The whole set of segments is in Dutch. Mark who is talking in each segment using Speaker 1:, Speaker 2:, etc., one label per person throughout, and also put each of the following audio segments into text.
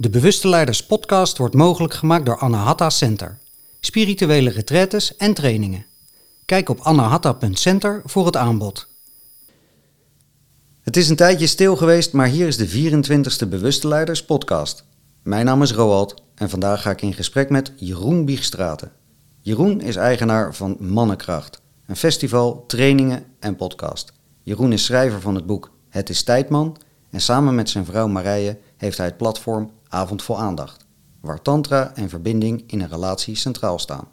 Speaker 1: De Bewuste Leiders podcast wordt mogelijk gemaakt door Anahata Center. Spirituele retretes en trainingen. Kijk op anahata.center voor het aanbod. Het is een tijdje stil geweest, maar hier is de 24e Bewuste Leiders podcast. Mijn naam is Roald en vandaag ga ik in gesprek met Jeroen Biegstraten. Jeroen is eigenaar van Mannenkracht, een festival, trainingen en podcast. Jeroen is schrijver van het boek Het is Tijdman en samen met zijn vrouw Marije heeft hij het platform Avond voor Aandacht, waar tantra en verbinding in een relatie centraal staan.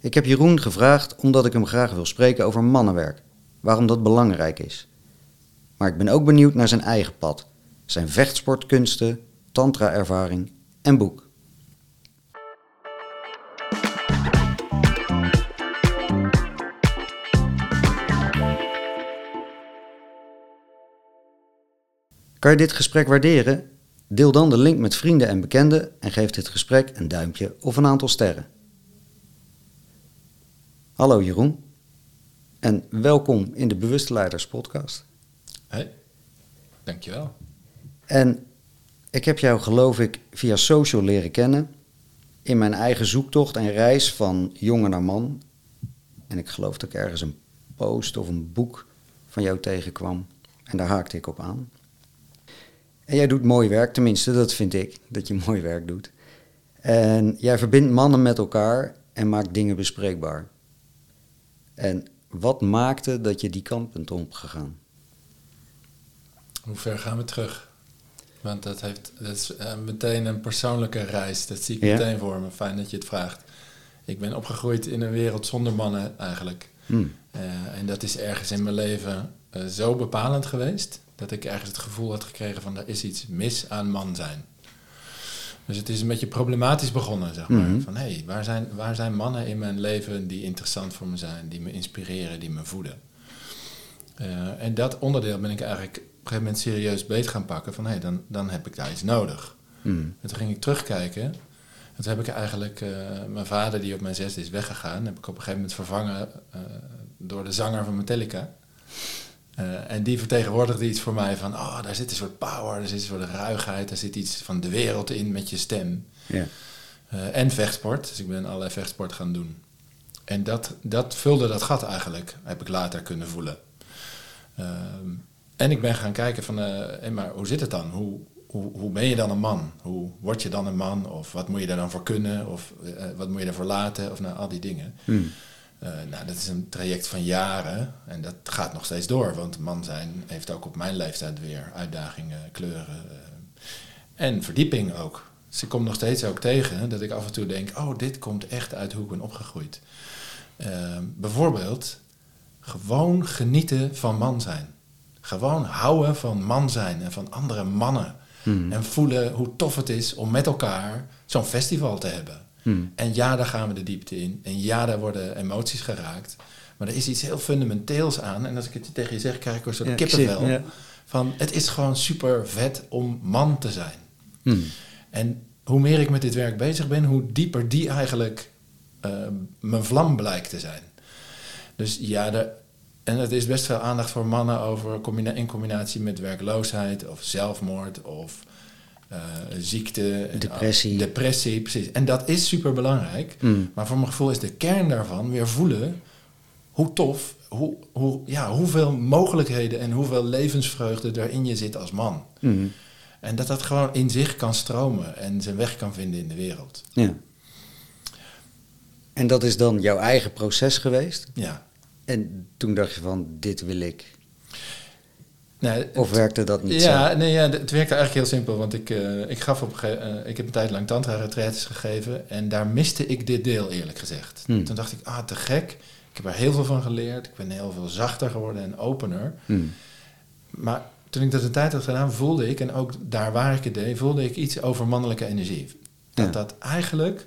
Speaker 1: Ik heb Jeroen gevraagd omdat ik hem graag wil spreken over mannenwerk, waarom dat belangrijk is. Maar ik ben ook benieuwd naar zijn eigen pad, zijn vechtsportkunsten, tantra-ervaring en boek. Kan je dit gesprek waarderen? Deel dan de link met vrienden en bekenden en geef dit gesprek een duimpje of een aantal sterren. Hallo Jeroen en welkom in de Bewuste Leiders podcast.
Speaker 2: Hey, dankjewel.
Speaker 1: En ik heb jou geloof ik via social leren kennen in mijn eigen zoektocht en reis van jongen naar man. En ik geloof dat ik ergens een post of een boek van jou tegenkwam en daar haakte ik op aan. En jij doet mooi werk, tenminste, dat vind ik, dat je mooi werk doet. En jij verbindt mannen met elkaar en maakt dingen bespreekbaar. En wat maakte dat je die kant bent opgegaan?
Speaker 2: Hoe ver gaan we terug? Want dat, heeft, dat is uh, meteen een persoonlijke reis. Dat zie ik ja? meteen voor me. Fijn dat je het vraagt. Ik ben opgegroeid in een wereld zonder mannen eigenlijk. Hmm. Uh, en dat is ergens in mijn leven uh, zo bepalend geweest dat ik ergens het gevoel had gekregen van er is iets mis aan man zijn. Dus het is een beetje problematisch begonnen, zeg maar. Mm-hmm. Van hé, hey, waar, zijn, waar zijn mannen in mijn leven die interessant voor me zijn, die me inspireren, die me voeden? Uh, en dat onderdeel ben ik eigenlijk op een gegeven moment serieus beet gaan pakken. Van hé, hey, dan, dan heb ik daar iets nodig. Mm. En toen ging ik terugkijken. En toen heb ik eigenlijk uh, mijn vader, die op mijn zesde is weggegaan, heb ik op een gegeven moment vervangen uh, door de zanger van Metallica. Uh, en die vertegenwoordigde iets voor mij van, oh, daar zit een soort power, daar zit een soort ruigheid, daar zit iets van de wereld in met je stem. Ja. Uh, en vechtsport, dus ik ben allerlei vechtsport gaan doen. En dat, dat vulde dat gat eigenlijk, heb ik later kunnen voelen. Uh, en ik ben gaan kijken van, uh, maar hoe zit het dan? Hoe, hoe, hoe ben je dan een man? Hoe word je dan een man? Of wat moet je daar dan voor kunnen? Of wat moet je daarvoor laten? Of nou, al die dingen. Hmm. Uh, nou, dat is een traject van jaren en dat gaat nog steeds door, want man zijn heeft ook op mijn leeftijd weer uitdagingen, kleuren uh, en verdieping ook. Dus ik kom nog steeds ook tegen dat ik af en toe denk, oh, dit komt echt uit hoe ik ben opgegroeid. Uh, bijvoorbeeld, gewoon genieten van man zijn. Gewoon houden van man zijn en van andere mannen. Hmm. En voelen hoe tof het is om met elkaar zo'n festival te hebben. Hmm. En ja, daar gaan we de diepte in. En ja, daar worden emoties geraakt. Maar er is iets heel fundamenteels aan. En als ik het tegen je zeg, krijg ik een soort ja, kippenvel. Ja. Van, het is gewoon super vet om man te zijn. Hmm. En hoe meer ik met dit werk bezig ben, hoe dieper die eigenlijk uh, mijn vlam blijkt te zijn. Dus ja, en het is best veel aandacht voor mannen over in combinatie met werkloosheid of zelfmoord of uh, ziekte,
Speaker 1: depressie.
Speaker 2: depressie, precies. En dat is super belangrijk. Mm. Maar voor mijn gevoel is de kern daarvan weer voelen hoe tof, hoe, hoe, ja, hoeveel mogelijkheden en hoeveel levensvreugde er in je zit als man. Mm. En dat dat gewoon in zich kan stromen en zijn weg kan vinden in de wereld.
Speaker 1: Ja. En dat is dan jouw eigen proces geweest?
Speaker 2: Ja.
Speaker 1: En toen dacht je van, dit wil ik Nee, of werkte dat niet
Speaker 2: ja,
Speaker 1: zo?
Speaker 2: Nee, ja, het werkte eigenlijk heel simpel. Want ik, uh, ik, gaf op, uh, ik heb een tijd lang tantra-retreats gegeven. En daar miste ik dit deel, eerlijk gezegd. Hmm. Toen dacht ik, ah, te gek. Ik heb er heel veel van geleerd. Ik ben heel veel zachter geworden en opener. Hmm. Maar toen ik dat een tijd had gedaan, voelde ik... en ook daar waar ik het deed, voelde ik iets over mannelijke energie. Dat dat eigenlijk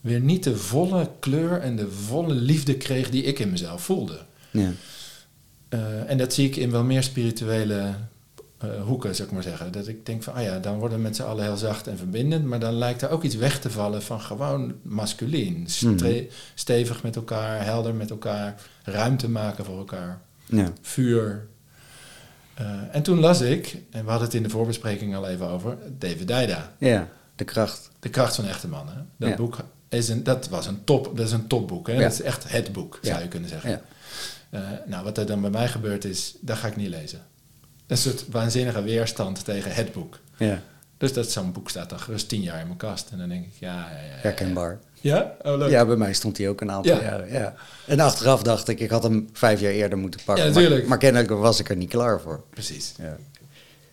Speaker 2: weer niet de volle kleur en de volle liefde kreeg... die ik in mezelf voelde. Ja. Uh, en dat zie ik in wel meer spirituele uh, hoeken, zou ik maar zeggen. Dat ik denk van, ah ja, dan worden we met z'n allen heel zacht en verbindend, maar dan lijkt er ook iets weg te vallen van gewoon masculien. Mm. Stevig met elkaar, helder met elkaar, ruimte maken voor elkaar. Ja. Vuur. Eh, en toen las ik, en we hadden het in de voorbespreking al even over, David Dijda.
Speaker 1: Ja, de kracht.
Speaker 2: De kracht van echte mannen. Dat
Speaker 1: Ja.
Speaker 2: boek is een, dat was een top, dat is een topboek. Hè?
Speaker 1: Ja.
Speaker 2: Dat is echt het boek, zou je kunnen zeggen. Eh, nou, wat er dan bij mij gebeurt is, dat ga ik niet lezen. Een soort waanzinnige weerstand tegen het boek.
Speaker 1: Ja,
Speaker 2: Dus dat zo'n boek staat dan gerust tien jaar in mijn kast. En dan denk ik, ja, ja, ja.
Speaker 1: herkenbaar.
Speaker 2: Ja? Oh, leuk.
Speaker 1: Ja, bij mij stond hij ook een aantal
Speaker 2: Ja.
Speaker 1: jaren. Ja. En achteraf dacht ik, ik had hem vijf jaar eerder moeten pakken.
Speaker 2: Ja, natuurlijk.
Speaker 1: maar kennelijk was ik er niet klaar voor.
Speaker 2: Precies.
Speaker 1: Ja.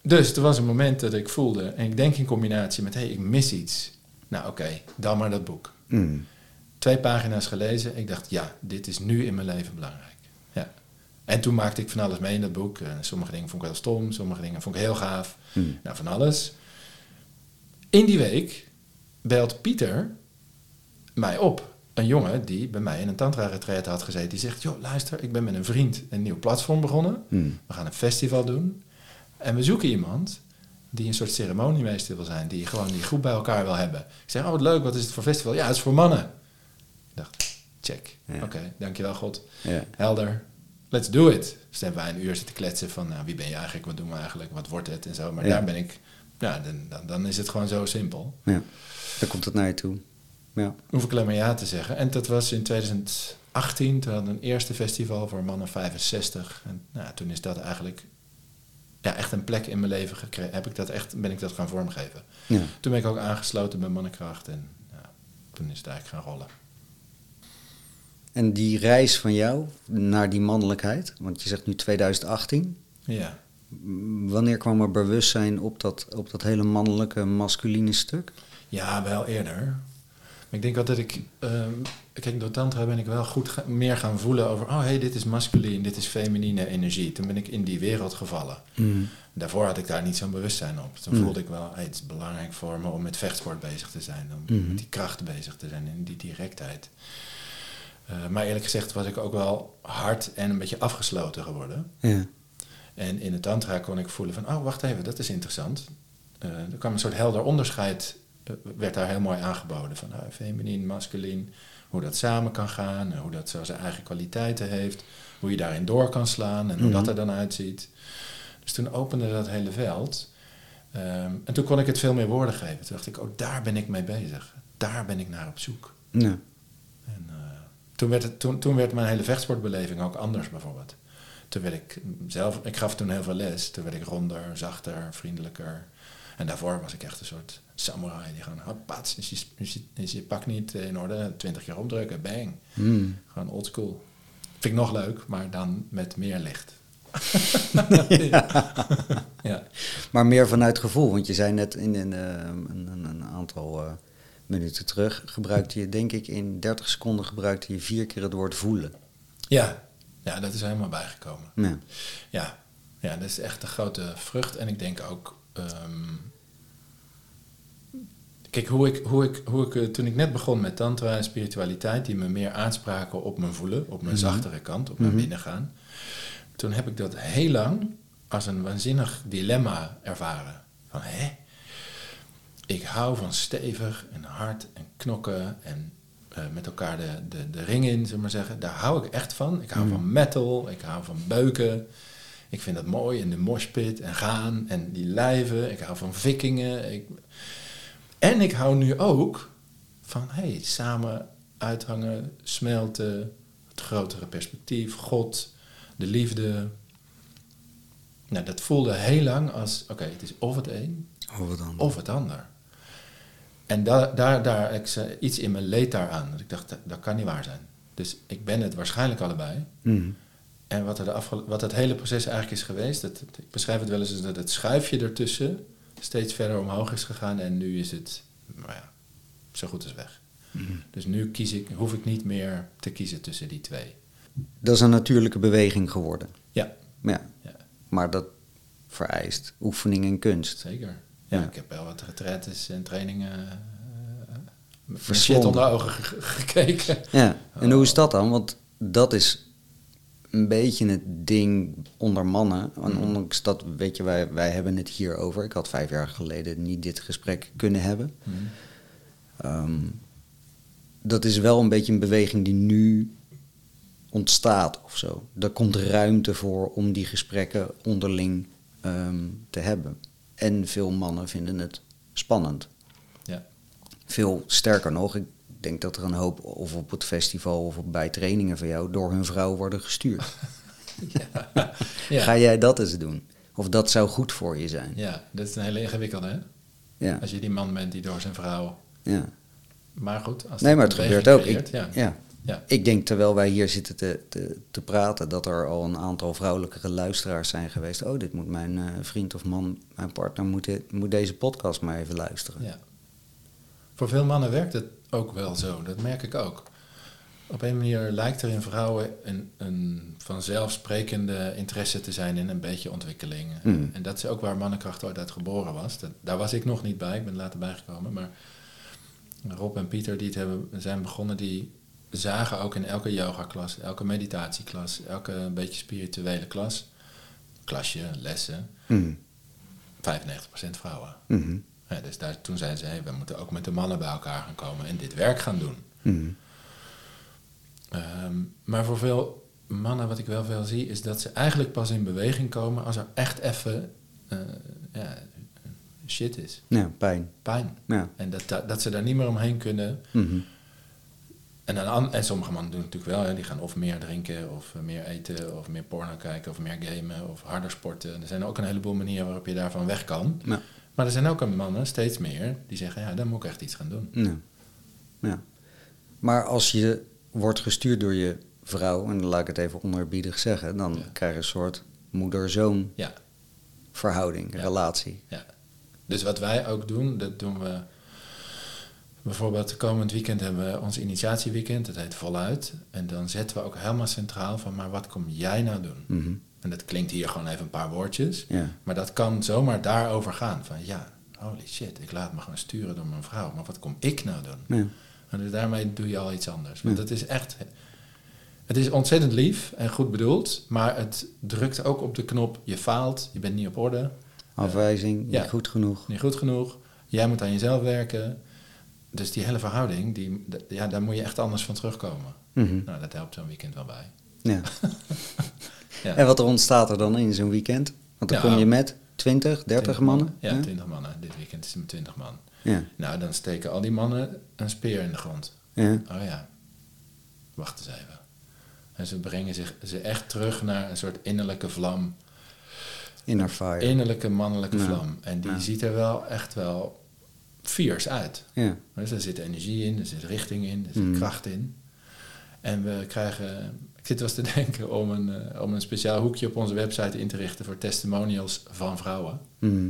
Speaker 2: Dus er was een moment dat ik voelde, en ik denk in combinatie met, hé, hey, ik mis iets. Nou, oké, dan maar dat boek.
Speaker 1: Mm.
Speaker 2: Twee pagina's gelezen. Ik dacht, ja, dit is nu in mijn leven belangrijk. En toen maakte ik van alles mee in dat boek. Eh, sommige dingen vond ik heel stom, sommige dingen vond ik heel gaaf.
Speaker 1: Hmm.
Speaker 2: Nou, van alles. In die week belt Pieter mij op. Een jongen die bij mij in een tantra-retreat had gezeten. Die zegt, joh, luister, ik ben met een vriend een nieuw platform begonnen.
Speaker 1: Mm.
Speaker 2: We gaan een festival doen. En we zoeken iemand die een soort ceremoniemeester wil zijn. Die gewoon die groep bij elkaar wil hebben. Ik zeg, oh wat leuk, wat is het voor festival? Ja, het is voor mannen. Ik dacht, check.
Speaker 1: Ja.
Speaker 2: Oké, dankjewel God.
Speaker 1: Ja.
Speaker 2: Helder. Let's do it. Dus toen hebben wij een uur zitten kletsen van, nou, wie ben je eigenlijk? Wat doen we eigenlijk? Wat wordt het? En zo. Maar
Speaker 1: Ja.
Speaker 2: daar ben ik, ja, dan, dan, dan is het gewoon zo simpel.
Speaker 1: ja, dan komt het naar je toe. Ja.
Speaker 2: Hoef ik alleen maar ja te zeggen. En dat was in 2018. Toen hadden we een eerste festival voor mannen 65. En nou, toen is dat eigenlijk ja, echt een plek in mijn leven gekregen. Heb ik dat echt, ben ik dat gaan vormgeven.
Speaker 1: Ja.
Speaker 2: Toen ben ik ook aangesloten bij Mannenkracht. En ja, toen is het eigenlijk gaan rollen.
Speaker 1: En die reis van jou naar die mannelijkheid, want je zegt nu 2018.
Speaker 2: Ja.
Speaker 1: Wanneer kwam er bewustzijn op dat, op dat hele mannelijke, masculine stuk?
Speaker 2: ja, wel eerder. Maar ik denk altijd dat ik... ehm, kijk, door tantra ben ik wel goed ga- meer gaan voelen over... Oh, hé, hey, dit is masculien, dit is feminine energie. Toen ben ik in die wereld gevallen. Daarvoor had ik daar niet zo'n bewustzijn op. Toen
Speaker 1: Mm.
Speaker 2: voelde ik wel, hey, het is belangrijk voor me om met vechtsport bezig te zijn. Om
Speaker 1: Mhm.
Speaker 2: met die kracht bezig te zijn en die directheid. Eh, maar eerlijk gezegd was ik ook wel hard en een beetje afgesloten geworden.
Speaker 1: Ja.
Speaker 2: En in het tantra kon ik voelen van, oh, wacht even, dat is interessant. Eh, er kwam een soort helder onderscheid, eh, werd daar heel mooi aangeboden. Van uh, feminien, masculien, hoe dat samen kan gaan, hoe dat zo zijn eigen kwaliteiten heeft. Hoe je daarin door kan slaan en hoe
Speaker 1: Mhm.
Speaker 2: dat er dan uitziet. Dus toen opende dat hele veld. Ehm, en toen kon ik het veel meer woorden geven. Toen dacht ik, oh, daar ben ik mee bezig. Daar ben ik naar op zoek.
Speaker 1: Ja.
Speaker 2: En toen, werd het, toen, toen werd mijn hele vechtsportbeleving ook anders bijvoorbeeld. Toen werd ik zelf, ik gaf toen heel veel les. Toen werd ik ronder, zachter, vriendelijker. En daarvoor was ik echt een soort samurai die gewoon, hopats, is je, is je, is je pak niet in orde, twintig keer opdrukken, bang.
Speaker 1: Mm.
Speaker 2: Gewoon oldschool. Vind ik nog leuk, maar dan met meer licht. ja.
Speaker 1: Maar meer vanuit gevoel, want je zei net in een, eh, een, een, een aantal eh, minuten terug, gebruikte je denk ik in 30 seconden gebruikte je vier keer het woord voelen.
Speaker 2: Ja. ja, dat is helemaal bijgekomen.
Speaker 1: Ja.
Speaker 2: Ja, ja, dat is echt de grote vrucht. En ik denk ook. ehm, kijk, hoe ik, hoe ik, hoe ik eh, toen ik net begon met Tantra en spiritualiteit, die me meer aanspraken op mijn voelen, op mijn
Speaker 1: Mhm.
Speaker 2: zachtere kant, op mijn
Speaker 1: Mhm.
Speaker 2: binnengaan. Toen heb ik dat heel lang als een waanzinnig dilemma ervaren. Van hè? Ik hou van stevig en hard en knokken en eh, met elkaar de, de, de ring in, zullen maar zeggen. Daar hou ik echt van. Ik hou
Speaker 1: Mhm.
Speaker 2: van metal, ik hou van beuken. Ik vind dat mooi en de moshpit en gaan en die lijven. Ik hou van vikingen. Ik... En ik hou nu ook van hey, samen uithangen, smelten, het grotere perspectief, God, de liefde. Nou, dat voelde heel lang als, oké, het is of het een of het ander. En daar, daar, daar ik iets in me leed daaraan. Dat ik dacht, dat, dat kan niet waar zijn. Dus ik ben het waarschijnlijk allebei.
Speaker 1: Mm.
Speaker 2: En wat, er de wat het hele proces eigenlijk is geweest, dat, ik beschrijf het wel eens dat het schuifje ertussen steeds verder omhoog is gegaan en nu is het, nou ja, zo goed als weg.
Speaker 1: Mm.
Speaker 2: Dus nu kies ik, hoef ik niet meer te kiezen tussen die twee.
Speaker 1: Dat is een natuurlijke beweging geworden.
Speaker 2: Ja,
Speaker 1: Ja.
Speaker 2: Ja.
Speaker 1: Maar dat vereist oefening en kunst.
Speaker 2: zeker. Ja, ik heb wel wat retraites en trainingen shit
Speaker 1: Verslonden.
Speaker 2: onder de ogen ge- gekeken.
Speaker 1: Ja, en hoe is dat dan? Want dat is een beetje het ding onder mannen. En
Speaker 2: Mhm.
Speaker 1: ondanks dat, weet je, wij, wij hebben het hier over. Ik had vijf jaar geleden niet dit gesprek kunnen hebben.
Speaker 2: Mhm.
Speaker 1: Ehm, dat is wel een beetje een beweging die nu ontstaat of zo. Er komt ruimte voor om die gesprekken onderling ehm, te hebben. En veel mannen vinden het spannend.
Speaker 2: Ja.
Speaker 1: Veel sterker nog, ik denk dat er een hoop of op het festival of bij trainingen van jou door hun vrouw worden gestuurd.
Speaker 2: ja. ja.
Speaker 1: Ga jij dat eens doen? Of dat zou goed voor je zijn?
Speaker 2: Ja, dat is een hele ingewikkelde, hè?
Speaker 1: Ja.
Speaker 2: Als je die man bent die door zijn vrouw...
Speaker 1: ja.
Speaker 2: Maar goed, als
Speaker 1: Nee, maar het gebeurt ook. Ik,
Speaker 2: creëert,
Speaker 1: ja.
Speaker 2: ja. Ja.
Speaker 1: Ik denk terwijl wij hier zitten te, te, te praten, dat er al een aantal vrouwelijke luisteraars zijn geweest. Oh, dit moet mijn eh, vriend of man, mijn partner, moet, dit- moet deze podcast maar even luisteren.
Speaker 2: Ja. Voor veel mannen werkt het ook wel zo, dat merk ik ook. Op een manier lijkt er in vrouwen een, een vanzelfsprekende interesse te zijn in een beetje ontwikkeling.
Speaker 1: Mm.
Speaker 2: En dat is ook waar mannenkracht ooit uit geboren was. Dat, daar was ik nog niet bij, ik ben later bijgekomen. Maar Rob en Pieter die het hebben, zijn begonnen, die zagen ook in elke yoga-klas, elke meditatieklas, elke een beetje spirituele klas, klasje, lessen,
Speaker 1: Mhm.
Speaker 2: 95% vrouwen.
Speaker 1: Mhm.
Speaker 2: Ja, dus daar, toen zeiden ze, hey, we moeten ook met de mannen bij elkaar gaan komen en dit werk gaan doen.
Speaker 1: Mhm.
Speaker 2: Ehm, maar voor veel mannen, wat ik wel veel zie, is dat ze eigenlijk pas in beweging komen als er echt even eh, ja, shit is.
Speaker 1: Ja, pijn.
Speaker 2: Pijn.
Speaker 1: Ja.
Speaker 2: En dat, dat, dat ze daar niet meer omheen kunnen.
Speaker 1: Mhm.
Speaker 2: En, en sommige mannen doen het natuurlijk wel. Hè. Die gaan of meer drinken, of eh, meer eten, of meer porno kijken, of meer gamen, of harder sporten. Er zijn ook een heleboel manieren waarop je daarvan weg kan.
Speaker 1: Ja.
Speaker 2: Maar er zijn ook een mannen, steeds meer, die zeggen, ja, dan moet ik echt iets gaan doen.
Speaker 1: Ja. ja. Maar als je wordt gestuurd door je vrouw, en dan laat ik het even onerbiedig zeggen, dan
Speaker 2: Ja.
Speaker 1: krijg je een soort moeder-zoon
Speaker 2: Ja,
Speaker 1: verhouding, relatie.
Speaker 2: ja. Dus wat wij ook doen, dat doen we... Bijvoorbeeld komend weekend hebben we ons initiatieweekend, dat heet Voluit. En dan zetten we ook helemaal centraal van, maar wat kom jij nou doen?
Speaker 1: Mhm.
Speaker 2: En dat klinkt hier gewoon even een paar woordjes.
Speaker 1: Ja.
Speaker 2: Maar dat kan zomaar daarover gaan. Van ja, holy shit, ik laat me gewoon sturen door mijn vrouw. Maar wat kom ik nou doen?
Speaker 1: Ja.
Speaker 2: En dus daarmee doe je al iets anders. Want
Speaker 1: Ja.
Speaker 2: het is echt... Het is ontzettend lief en goed bedoeld. Maar het drukt ook op de knop. Je faalt, je bent niet op orde.
Speaker 1: Afwijzing,
Speaker 2: Ja.
Speaker 1: niet goed genoeg.
Speaker 2: Niet goed genoeg. Jij moet aan jezelf werken. Dus die hele verhouding, die, ja, daar moet je echt anders van terugkomen.
Speaker 1: Mhm.
Speaker 2: Nou, dat helpt zo'n weekend wel bij.
Speaker 1: Ja.
Speaker 2: Ja.
Speaker 1: En wat er ontstaat er dan in zo'n weekend? Want dan
Speaker 2: Ja.
Speaker 1: kom je met 20, 30
Speaker 2: 20
Speaker 1: mannen?
Speaker 2: Ja,
Speaker 1: Ja.
Speaker 2: 20 mannen. Dit weekend is het met 20 man.
Speaker 1: Ja.
Speaker 2: Nou, dan steken al die mannen een speer in de grond.
Speaker 1: ja.
Speaker 2: Oh ja, wacht eens even. En ze brengen zich ze echt terug naar een soort innerlijke vlam.
Speaker 1: Inner fire.
Speaker 2: Innerlijke mannelijke vlam. En die ziet er wel echt wel fierce uit.
Speaker 1: Ja.
Speaker 2: Dus er zit energie in, er zit richting in, er zit
Speaker 1: Mm.
Speaker 2: kracht in. En we krijgen, ik zit wel eens te denken om een, eh, om een speciaal hoekje op onze website in te richten voor testimonials van vrouwen.
Speaker 1: Mhm.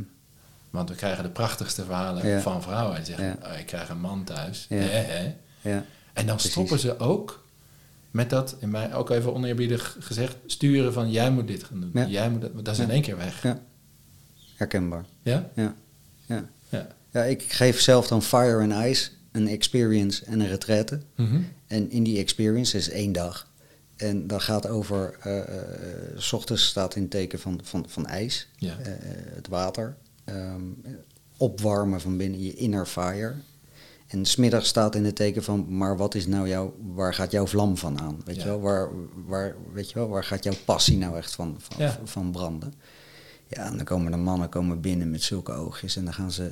Speaker 2: Want we krijgen de prachtigste verhalen
Speaker 1: Ja.
Speaker 2: van vrouwen. En zeggen,
Speaker 1: Ja.
Speaker 2: oh, ik krijg een man thuis.
Speaker 1: Ja.
Speaker 2: Hè, hè.
Speaker 1: ja.
Speaker 2: En dan
Speaker 1: Precies.
Speaker 2: stoppen ze ook met dat, in mij ook even oneerbiedig gezegd, sturen van jij moet dit gaan doen. Jij moet dat, dat is in één keer weg.
Speaker 1: Ja. Herkenbaar.
Speaker 2: Ja?
Speaker 1: Ja. Ja.
Speaker 2: Ja.
Speaker 1: ik geef zelf dan Fire and Ice, een experience en een retraite.
Speaker 2: Mhm.
Speaker 1: En in die experience is één dag. En dat gaat over, eh, eh, s ochtends staat in het teken van, van, van ijs,
Speaker 2: Ja.
Speaker 1: eh, het water. ehm, opwarmen van binnen je inner fire. En smiddag staat in het teken van, maar wat is nou jouw, waar gaat jouw vlam van aan? Weet,
Speaker 2: Ja.
Speaker 1: je wel? Waar, waar, weet je wel, waar gaat jouw passie nou echt van, van,
Speaker 2: Ja.
Speaker 1: van branden? Ja, en dan komen de mannen komen binnen met zulke oogjes en dan gaan ze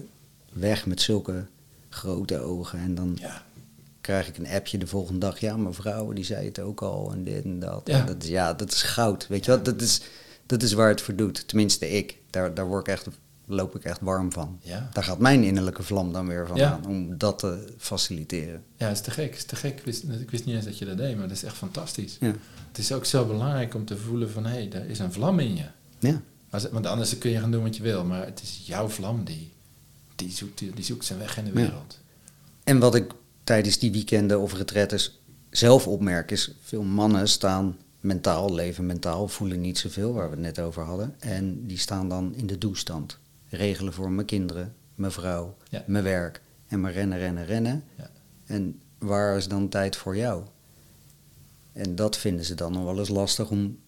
Speaker 1: weg met zulke grote ogen. En dan
Speaker 2: Ja.
Speaker 1: krijg ik een appje de volgende dag. Ja, mevrouw, die zei het ook al en dit en dat.
Speaker 2: Ja.
Speaker 1: En dat is, ja, dat is goud. Weet je wat? Dat is, dat is waar het voor doet. Tenminste, ik. Daar, daar word ik echt, loop ik echt warm van.
Speaker 2: Ja.
Speaker 1: Daar gaat mijn innerlijke vlam dan weer van aan. Om dat te faciliteren.
Speaker 2: Ja, het is te gek. Het is te gek. Ik wist, ik wist niet eens dat je dat deed, maar dat is echt fantastisch. Het is ook zo belangrijk om te voelen van, hé, hey, er is een vlam in je.
Speaker 1: Ja.
Speaker 2: Als, want anders kun je gaan doen wat je wil, maar het is jouw vlam die, die, zoekt, die zoekt zijn weg in de
Speaker 1: Ja.
Speaker 2: wereld.
Speaker 1: En wat ik tijdens die weekenden of retretes zelf opmerk is... veel mannen staan mentaal, leven mentaal, voelen niet zoveel, waar we het net over hadden. En die staan dan in de doestand. Regelen voor mijn kinderen, mijn vrouw,
Speaker 2: Ja.
Speaker 1: mijn werk. En maar rennen, rennen, rennen.
Speaker 2: Ja.
Speaker 1: En waar is dan tijd voor jou? En dat vinden ze dan nog wel eens lastig om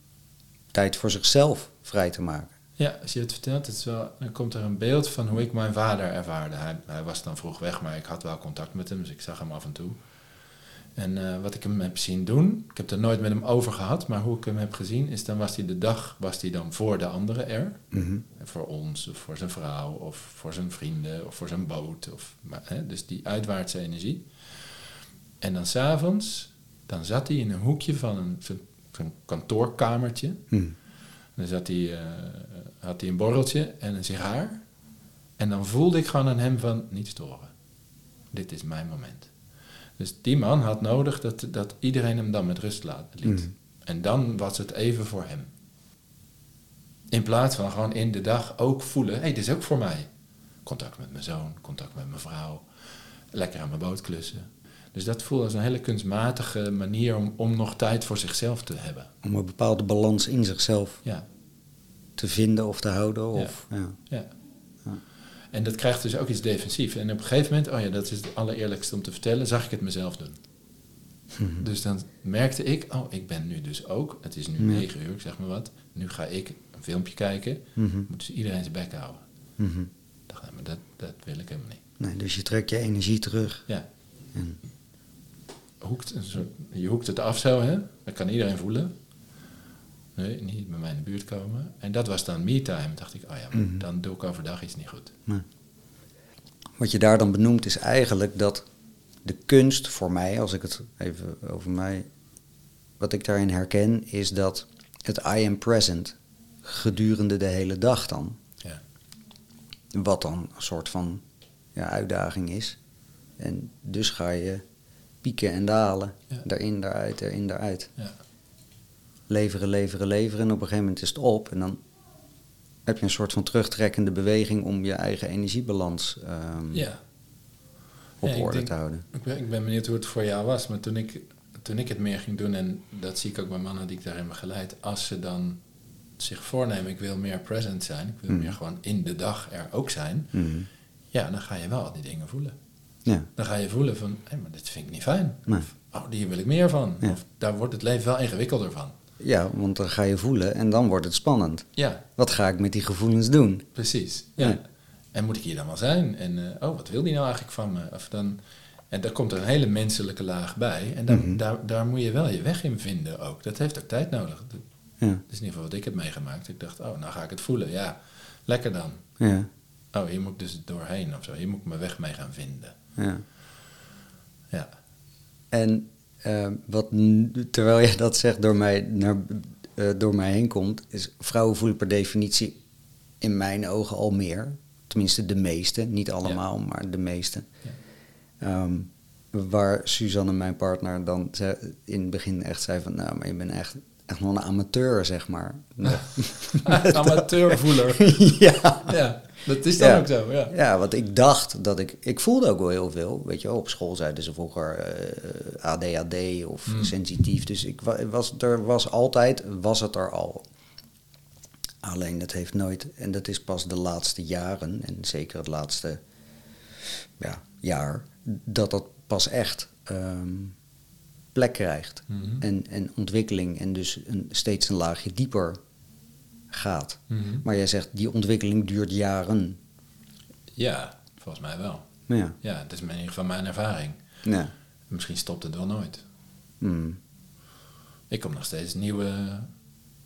Speaker 1: tijd voor zichzelf vrij te maken.
Speaker 2: Ja, als je het vertelt, het is wel, dan komt er een beeld van hoe ik mijn vader ervaarde. Hij, hij was dan vroeg weg, maar ik had wel contact met hem, dus ik zag hem af en toe. En eh, wat ik hem heb zien doen, ik heb er nooit met hem over gehad, maar hoe ik hem heb gezien, is dan was hij de dag was hij dan voor de anderen er.
Speaker 1: Mhm.
Speaker 2: Voor ons, of voor zijn vrouw, of voor zijn vrienden, of voor zijn boot. Of, maar, hè, dus die uitwaartse energie. En dan s'avonds, dan zat hij in een hoekje van een, zo'n, zo'n kantoorkamertje.
Speaker 1: Mhm.
Speaker 2: Dan zat hij, eh, had hij een borreltje en een sigaar. En dan voelde ik gewoon aan hem van, niet storen. Dit is mijn moment. Dus die man had nodig dat, dat iedereen hem dan met rust laat, liet.
Speaker 1: Mhm.
Speaker 2: En dan was het even voor hem. In plaats van gewoon in de dag ook voelen, hé, hey, dit is ook voor mij. Contact met mijn zoon, contact met mijn vrouw, lekker aan mijn boot klussen. Dus dat voelde als een hele kunstmatige manier om, om nog tijd voor zichzelf te hebben.
Speaker 1: Om een bepaalde balans in zichzelf
Speaker 2: Ja,
Speaker 1: te vinden of te houden. Of, ja.
Speaker 2: ja.
Speaker 1: Ja.
Speaker 2: En dat krijgt dus ook iets defensiefs. En op een gegeven moment, oh ja, dat is het allereerlijkste om te vertellen, zag ik het mezelf doen. Dus dan merkte ik, oh, ik ben nu dus ook, het is nu negen uur, ik zeg maar wat. Nu ga ik een filmpje kijken,
Speaker 1: Mhm.
Speaker 2: moet dus iedereen zijn bek houden.
Speaker 1: Mhm.
Speaker 2: Ik dacht, nee, maar dat, dat wil ik helemaal niet.
Speaker 1: Nee, dus je trekt je energie terug.
Speaker 2: Ja,
Speaker 1: En,
Speaker 2: hoekt een soort, je hoekt het af zo, hè? Dat kan iedereen voelen. Nee, niet bij mij in de buurt komen. En dat was dan me-time. dacht ik, oh ja, maar
Speaker 1: Mhm.
Speaker 2: dan doe ik overdag iets niet goed.
Speaker 1: wat je daar dan benoemt is eigenlijk dat de kunst voor mij, als ik het even over mij, wat ik daarin herken, is dat het I am present gedurende de hele dag dan,
Speaker 2: Ja,
Speaker 1: wat dan een soort van ja, uitdaging is. En dus ga je pieken en dalen,
Speaker 2: Ja.
Speaker 1: daarin, daaruit, erin, daaruit.
Speaker 2: ja,
Speaker 1: leveren, leveren, leveren. En op een gegeven moment is het op. En dan heb je een soort van terugtrekkende beweging om je eigen energiebalans ehm,
Speaker 2: ja.
Speaker 1: op
Speaker 2: Ja,
Speaker 1: orde
Speaker 2: denk-
Speaker 1: te houden.
Speaker 2: Ik ben, ik ben benieuwd hoe het voor jou was. Maar toen ik, toen ik het meer ging doen, en dat zie ik ook bij mannen die ik daarin begeleid, als ze dan zich voornemen, ik wil meer present zijn, ik wil
Speaker 1: Mhm.
Speaker 2: meer gewoon in de dag er ook zijn,
Speaker 1: Mhm.
Speaker 2: ja, dan ga je wel al die dingen voelen.
Speaker 1: Ja,
Speaker 2: Dan ga je voelen van, hé, maar dit vind ik niet fijn.
Speaker 1: Nee.
Speaker 2: Of, oh, hier wil ik meer van.
Speaker 1: Ja.
Speaker 2: Of daar wordt het leven wel ingewikkelder van.
Speaker 1: Ja, want dan ga je voelen en dan wordt het spannend.
Speaker 2: Ja,
Speaker 1: Wat ga ik met die gevoelens doen?
Speaker 2: precies. Ja.
Speaker 1: Ja.
Speaker 2: En moet ik hier dan wel zijn? En eh, oh, wat wil die nou eigenlijk van me? Of dan, en daar komt er een hele menselijke laag bij. En dan,
Speaker 1: Mhm.
Speaker 2: daar, daar moet je wel je weg in vinden ook. Dat heeft ook tijd nodig. Dat
Speaker 1: Ja,
Speaker 2: is in ieder geval wat ik heb meegemaakt. Ik dacht, oh, nou ga ik het voelen. Ja, lekker dan.
Speaker 1: ja,
Speaker 2: Oh, hier moet ik dus doorheen of zo. Hier moet ik mijn weg mee gaan vinden.
Speaker 1: ja.
Speaker 2: Ja,
Speaker 1: En eh, wat, terwijl je dat zegt door mij, naar, eh, door mij heen komt, is vrouwen voelen per definitie in mijn ogen al meer. Tenminste, de meeste. Niet allemaal, maar de meeste.
Speaker 2: Ja.
Speaker 1: Ehm, waar Suzanne, mijn partner, dan ze- in het begin echt zei van... Nou, maar je bent echt, echt nog een amateur, zeg maar.
Speaker 2: amateurvoeler.
Speaker 1: ja.
Speaker 2: ja, dat is dan
Speaker 1: Ja.
Speaker 2: ook zo. Ja.
Speaker 1: Ja, want ik dacht dat ik... Ik voelde ook wel heel veel. Weet je wel, op school zeiden ze vroeger eh, ADHD of
Speaker 2: Hmm.
Speaker 1: sensitief. Dus ik wa- was, er was altijd, was het er al. Alleen dat heeft nooit... En dat is pas de laatste jaren, en zeker het laatste ja, jaar... dat dat pas echt ehm, plek krijgt.
Speaker 2: Mhm.
Speaker 1: En, en ontwikkeling en dus een, steeds een laagje dieper gaat.
Speaker 2: Mhm.
Speaker 1: Maar jij zegt, die ontwikkeling duurt jaren.
Speaker 2: ja, volgens mij wel.
Speaker 1: Ja.
Speaker 2: Ja, dat is in ieder geval mijn ervaring.
Speaker 1: Ja.
Speaker 2: Misschien stopt het wel nooit.
Speaker 1: Mm.
Speaker 2: Ik kom nog steeds nieuwe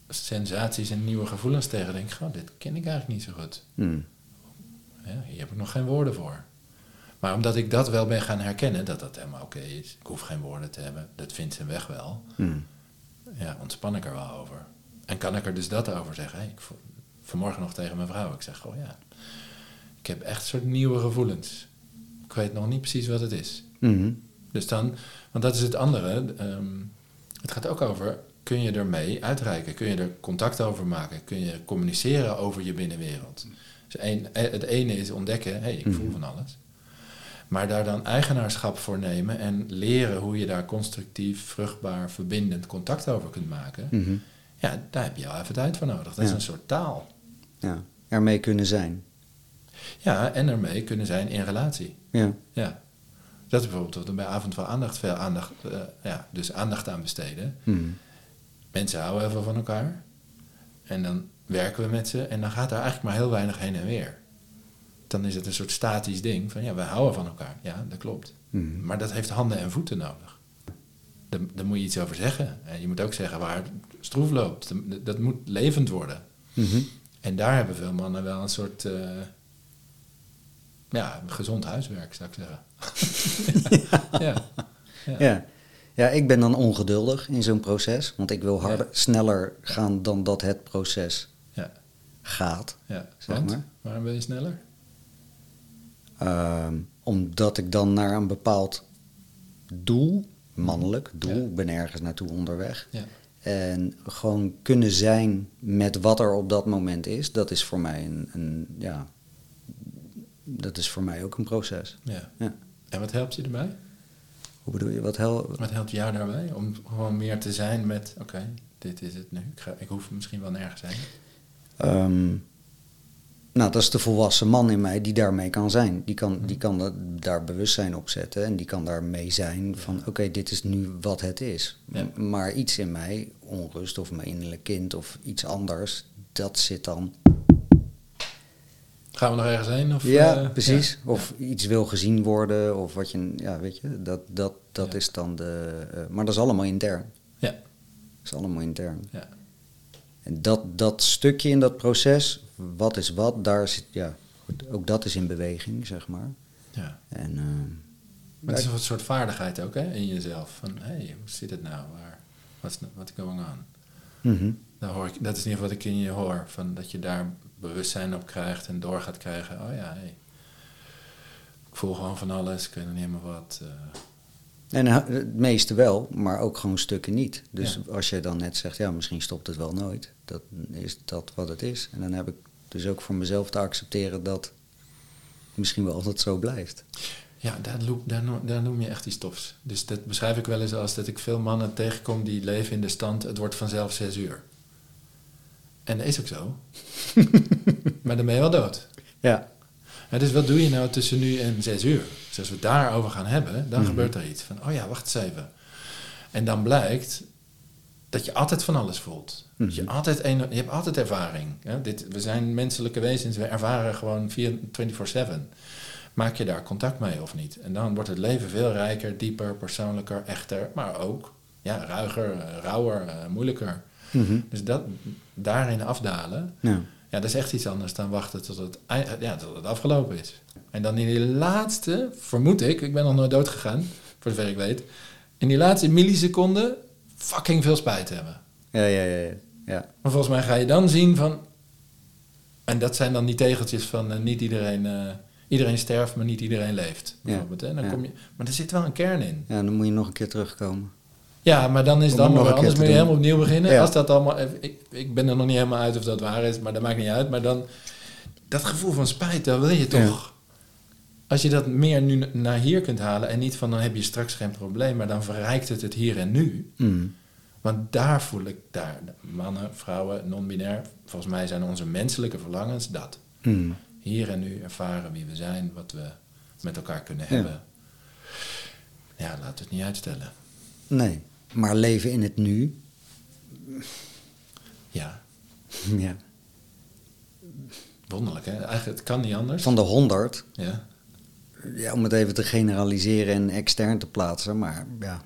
Speaker 2: sensaties en nieuwe gevoelens tegen. Denk, ik, oh, dit ken ik eigenlijk niet zo goed.
Speaker 1: Mm.
Speaker 2: Ja, hier heb ik nog geen woorden voor. Maar omdat ik dat wel ben gaan herkennen, dat dat helemaal oké is. Ik hoef geen woorden te hebben. Dat vindt zijn weg wel.
Speaker 1: Mm.
Speaker 2: Ja, ontspan ik er wel over. En kan ik er dus dat over zeggen? Ik vanmorgen nog tegen mijn vrouw. Ik zeg, oh ja, ik heb echt soort nieuwe gevoelens. Ik weet nog niet precies wat het is.
Speaker 1: Mm.
Speaker 2: Dus dan, want dat is het andere. ehm, het gaat ook over, kun je ermee uitreiken? Kun je er contact over maken? Kun je communiceren over je binnenwereld? Dus een, eh, het ene is ontdekken, hé, hey, ik voel
Speaker 1: Mhm.
Speaker 2: van alles. Maar daar dan eigenaarschap voor nemen en leren hoe je daar constructief, vruchtbaar, verbindend contact over kunt maken.
Speaker 1: Mhm.
Speaker 2: Ja, daar heb je wel even tijd voor nodig. Dat is een soort taal.
Speaker 1: Ja. Ermee kunnen zijn.
Speaker 2: Ja, en ermee kunnen zijn in relatie.
Speaker 1: Ja.
Speaker 2: Ja. Dat is bijvoorbeeld wat we bij Avond van Aandacht veel aandacht, eh, ja, dus aandacht aan besteden.
Speaker 1: Mm.
Speaker 2: Mensen houden even van elkaar. En dan werken we met ze en dan gaat daar eigenlijk maar heel weinig heen en weer. Dan is het een soort statisch ding van ja, we houden van elkaar. Ja, dat klopt.
Speaker 1: Mm.
Speaker 2: Maar dat heeft handen en voeten nodig. Daar, daar moet je iets over zeggen. En je moet ook zeggen waar het stroef loopt. Dat, moet levend worden.
Speaker 1: Mhm.
Speaker 2: En daar hebben veel mannen wel een soort... eh, ja, gezond huiswerk, zou ik zeggen. ja. Ja.
Speaker 1: Ja. ja, ik ben dan ongeduldig in zo'n proces, want ik wil harder, sneller gaan dan dat het proces
Speaker 2: Ja.
Speaker 1: gaat.
Speaker 2: ja.
Speaker 1: Zeg
Speaker 2: Want?
Speaker 1: maar.
Speaker 2: Waarom ben je sneller?
Speaker 1: Ehm, omdat ik dan naar een bepaald doel, mannelijk doel, ik ben ergens naartoe onderweg.
Speaker 2: Ja.
Speaker 1: En gewoon kunnen zijn met wat er op dat moment is, dat is voor mij een, een ja, dat is voor mij ook een proces.
Speaker 2: ja.
Speaker 1: Ja.
Speaker 2: En wat helpt je erbij?
Speaker 1: Hoe bedoel je, wat hel...
Speaker 2: Wat helpt jou daarbij? Om gewoon meer te zijn met, oké, dit is het nu. Ik, ga, ik hoef misschien wel nergens heen.
Speaker 1: Ehm, nou, dat is de volwassen man in mij die daarmee kan zijn. Die kan, die kan dat, daar bewustzijn op zetten en die kan daarmee zijn van oké, dit is nu wat het is.
Speaker 2: Ja.
Speaker 1: Maar iets in mij, onrust of mijn innerlijk kind of iets anders, dat zit dan.
Speaker 2: Gaan we nog ergens heen? Of,
Speaker 1: ja,
Speaker 2: eh,
Speaker 1: precies.
Speaker 2: ja.
Speaker 1: Of iets wil gezien worden of wat je, ja, weet je, dat, dat, dat
Speaker 2: Ja.
Speaker 1: is dan de. eh, maar dat is allemaal intern.
Speaker 2: Ja.
Speaker 1: Dat is allemaal intern.
Speaker 2: Ja.
Speaker 1: En dat, dat stukje in dat proces, wat is wat, daar zit, ja, goed, ook dat is in beweging, zeg maar.
Speaker 2: ja.
Speaker 1: En, eh,
Speaker 2: Maar het is een soort vaardigheid ook hè, in jezelf. Van, hé, hey, hoe zit het nou? Waar, wat is wat going on?
Speaker 1: mhm.
Speaker 2: Daar hoor ik, dat is in ieder geval wat ik in je hoor. Van dat je daar bewustzijn op krijgt en door gaat krijgen. Oh ja, hey. ik voel gewoon van alles. Ik weet nog niet helemaal wat. eh.
Speaker 1: En eh, het meeste wel, maar ook gewoon stukken niet. Dus
Speaker 2: Ja.
Speaker 1: als je dan net zegt, ja, misschien stopt het wel nooit, dat is dat wat het is. En dan heb ik dus ook voor mezelf te accepteren dat misschien wel altijd zo blijft.
Speaker 2: Ja, daar, loop, daar, daar noem je echt iets tofs. Dus dat beschrijf ik wel eens als dat ik veel mannen tegenkom die leven in de stand, het wordt vanzelf zes uur. En dat is ook zo. maar dan ben je wel dood.
Speaker 1: Ja.
Speaker 2: Ja, dus wat doe je nou tussen nu en zes uur? Dus als we het daarover gaan hebben, dan
Speaker 1: Mhm.
Speaker 2: gebeurt er iets. Van, oh ja, wacht eens even. En dan blijkt dat je altijd van alles voelt. Dat je,
Speaker 1: Mhm.
Speaker 2: altijd een, je hebt altijd ervaring. Hè? Dit, we zijn menselijke wezens, we ervaren gewoon 24-7. Maak je daar contact mee of niet? En dan wordt het leven veel rijker, dieper, persoonlijker, echter. Maar ook ja, ruiger, eh, rauwer, eh, moeilijker.
Speaker 1: Mhm.
Speaker 2: Dus dat, daarin afdalen,
Speaker 1: ja.
Speaker 2: ja, dat is echt iets anders dan wachten tot het, ei- ja, tot het afgelopen is. En dan in die laatste, vermoed ik, ik ben nog nooit dood gegaan, voor zover ik weet, in die laatste milliseconden fucking veel spijt hebben.
Speaker 1: Ja, ja, ja, ja. ja.
Speaker 2: Maar volgens mij ga je dan zien van, en dat zijn dan die tegeltjes van eh, niet iedereen, eh, iedereen sterft, maar niet iedereen leeft. Bijvoorbeeld, hè? Dan
Speaker 1: ja.
Speaker 2: kom je, maar er zit wel een kern in.
Speaker 1: Ja, dan moet je nog een keer terugkomen.
Speaker 2: Ja, maar dan is
Speaker 1: Om
Speaker 2: het
Speaker 1: het nog
Speaker 2: anders. Moet je helemaal opnieuw beginnen.
Speaker 1: Ja.
Speaker 2: Als dat allemaal, ik, ik ben er nog niet helemaal uit of dat waar is, maar dat maakt niet uit. Maar dan, dat gevoel van spijt, dat wil je toch. Als je dat meer nu naar hier kunt halen en niet van dan heb je straks geen probleem, maar dan verrijkt het het hier en nu.
Speaker 1: Mm.
Speaker 2: Want daar voel ik, daar, mannen, vrouwen, non-binair, volgens mij zijn onze menselijke verlangens dat.
Speaker 1: Mm.
Speaker 2: Hier en nu ervaren wie we zijn, wat we met elkaar kunnen
Speaker 1: Ja.
Speaker 2: hebben. Ja, laten we het niet uitstellen.
Speaker 1: Nee, maar leven in het nu,
Speaker 2: Ja,
Speaker 1: ja.
Speaker 2: wonderlijk hè. Eigenlijk, het kan niet anders.
Speaker 1: van de 100,
Speaker 2: Ja,
Speaker 1: ja, om het even te generaliseren en extern te plaatsen, maar ja,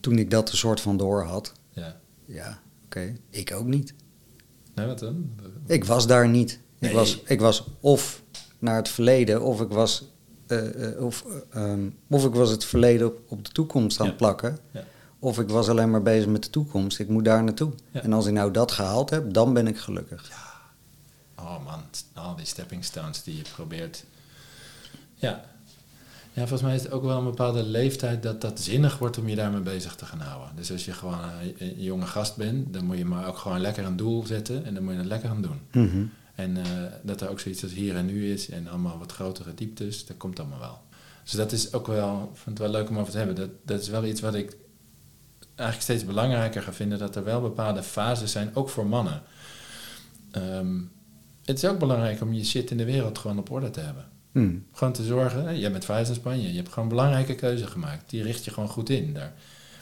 Speaker 1: toen ik dat een soort van door had,
Speaker 2: ja.
Speaker 1: ja, oké, ik ook niet.
Speaker 2: Nee, wat dan?
Speaker 1: Ik was daar niet. Ik, was, ik was of naar het verleden, of ik was, eh, eh, of, eh, ehm, of ik was het verleden op, op de toekomst aan het
Speaker 2: Ja.
Speaker 1: plakken.
Speaker 2: Ja.
Speaker 1: Of ik was alleen maar bezig met de toekomst. Ik moet daar naartoe.
Speaker 2: Ja.
Speaker 1: En als ik nou dat gehaald heb, dan ben ik gelukkig.
Speaker 2: Oh man, al die stepping stones die je probeert. Ja. Ja, volgens mij is het ook wel een bepaalde leeftijd dat dat zinnig wordt om je daarmee bezig te gaan houden. Dus als je gewoon een, een jonge gast bent, dan moet je maar ook gewoon lekker een doel zetten en dan moet je het lekker aan doen.
Speaker 1: Mhm.
Speaker 2: En eh, dat er ook zoiets als hier en nu is en allemaal wat grotere dieptes, dat komt allemaal wel. Dus dat is ook wel, ik vind het wel leuk om over te hebben. Dat, dat is wel iets wat ik eigenlijk steeds belangrijker ga vinden, dat er wel bepaalde fases zijn, ook voor mannen. Ehm, het is ook belangrijk om je shit in de wereld gewoon op orde te hebben.
Speaker 1: Mm.
Speaker 2: Gewoon te zorgen, jij bent verhuisd naar Spanje, je hebt gewoon een belangrijke keuze gemaakt. Die richt je gewoon goed in. Daar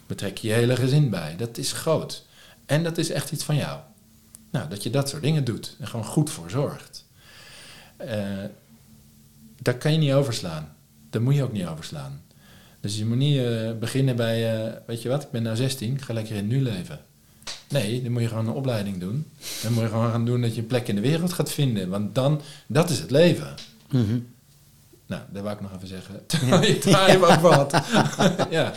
Speaker 2: betrek je je hele gezin bij. Dat is groot. En dat is echt iets van jou. Nou, dat je dat soort dingen doet en gewoon goed voor zorgt. Eh, daar kan je niet overslaan. Daar moet je ook niet overslaan. Dus je moet niet eh, beginnen bij, eh, weet je wat, ik ben nou 16, ik ga lekker in het nu leven. Nee, dan moet je gewoon een opleiding doen. Dan moet je gewoon gaan doen dat je een plek in de wereld gaat vinden. Want dan, dat is het leven.
Speaker 1: Mhm.
Speaker 2: Nou, dat wou ik nog even zeggen. Terwijl je daar ook wat. ja.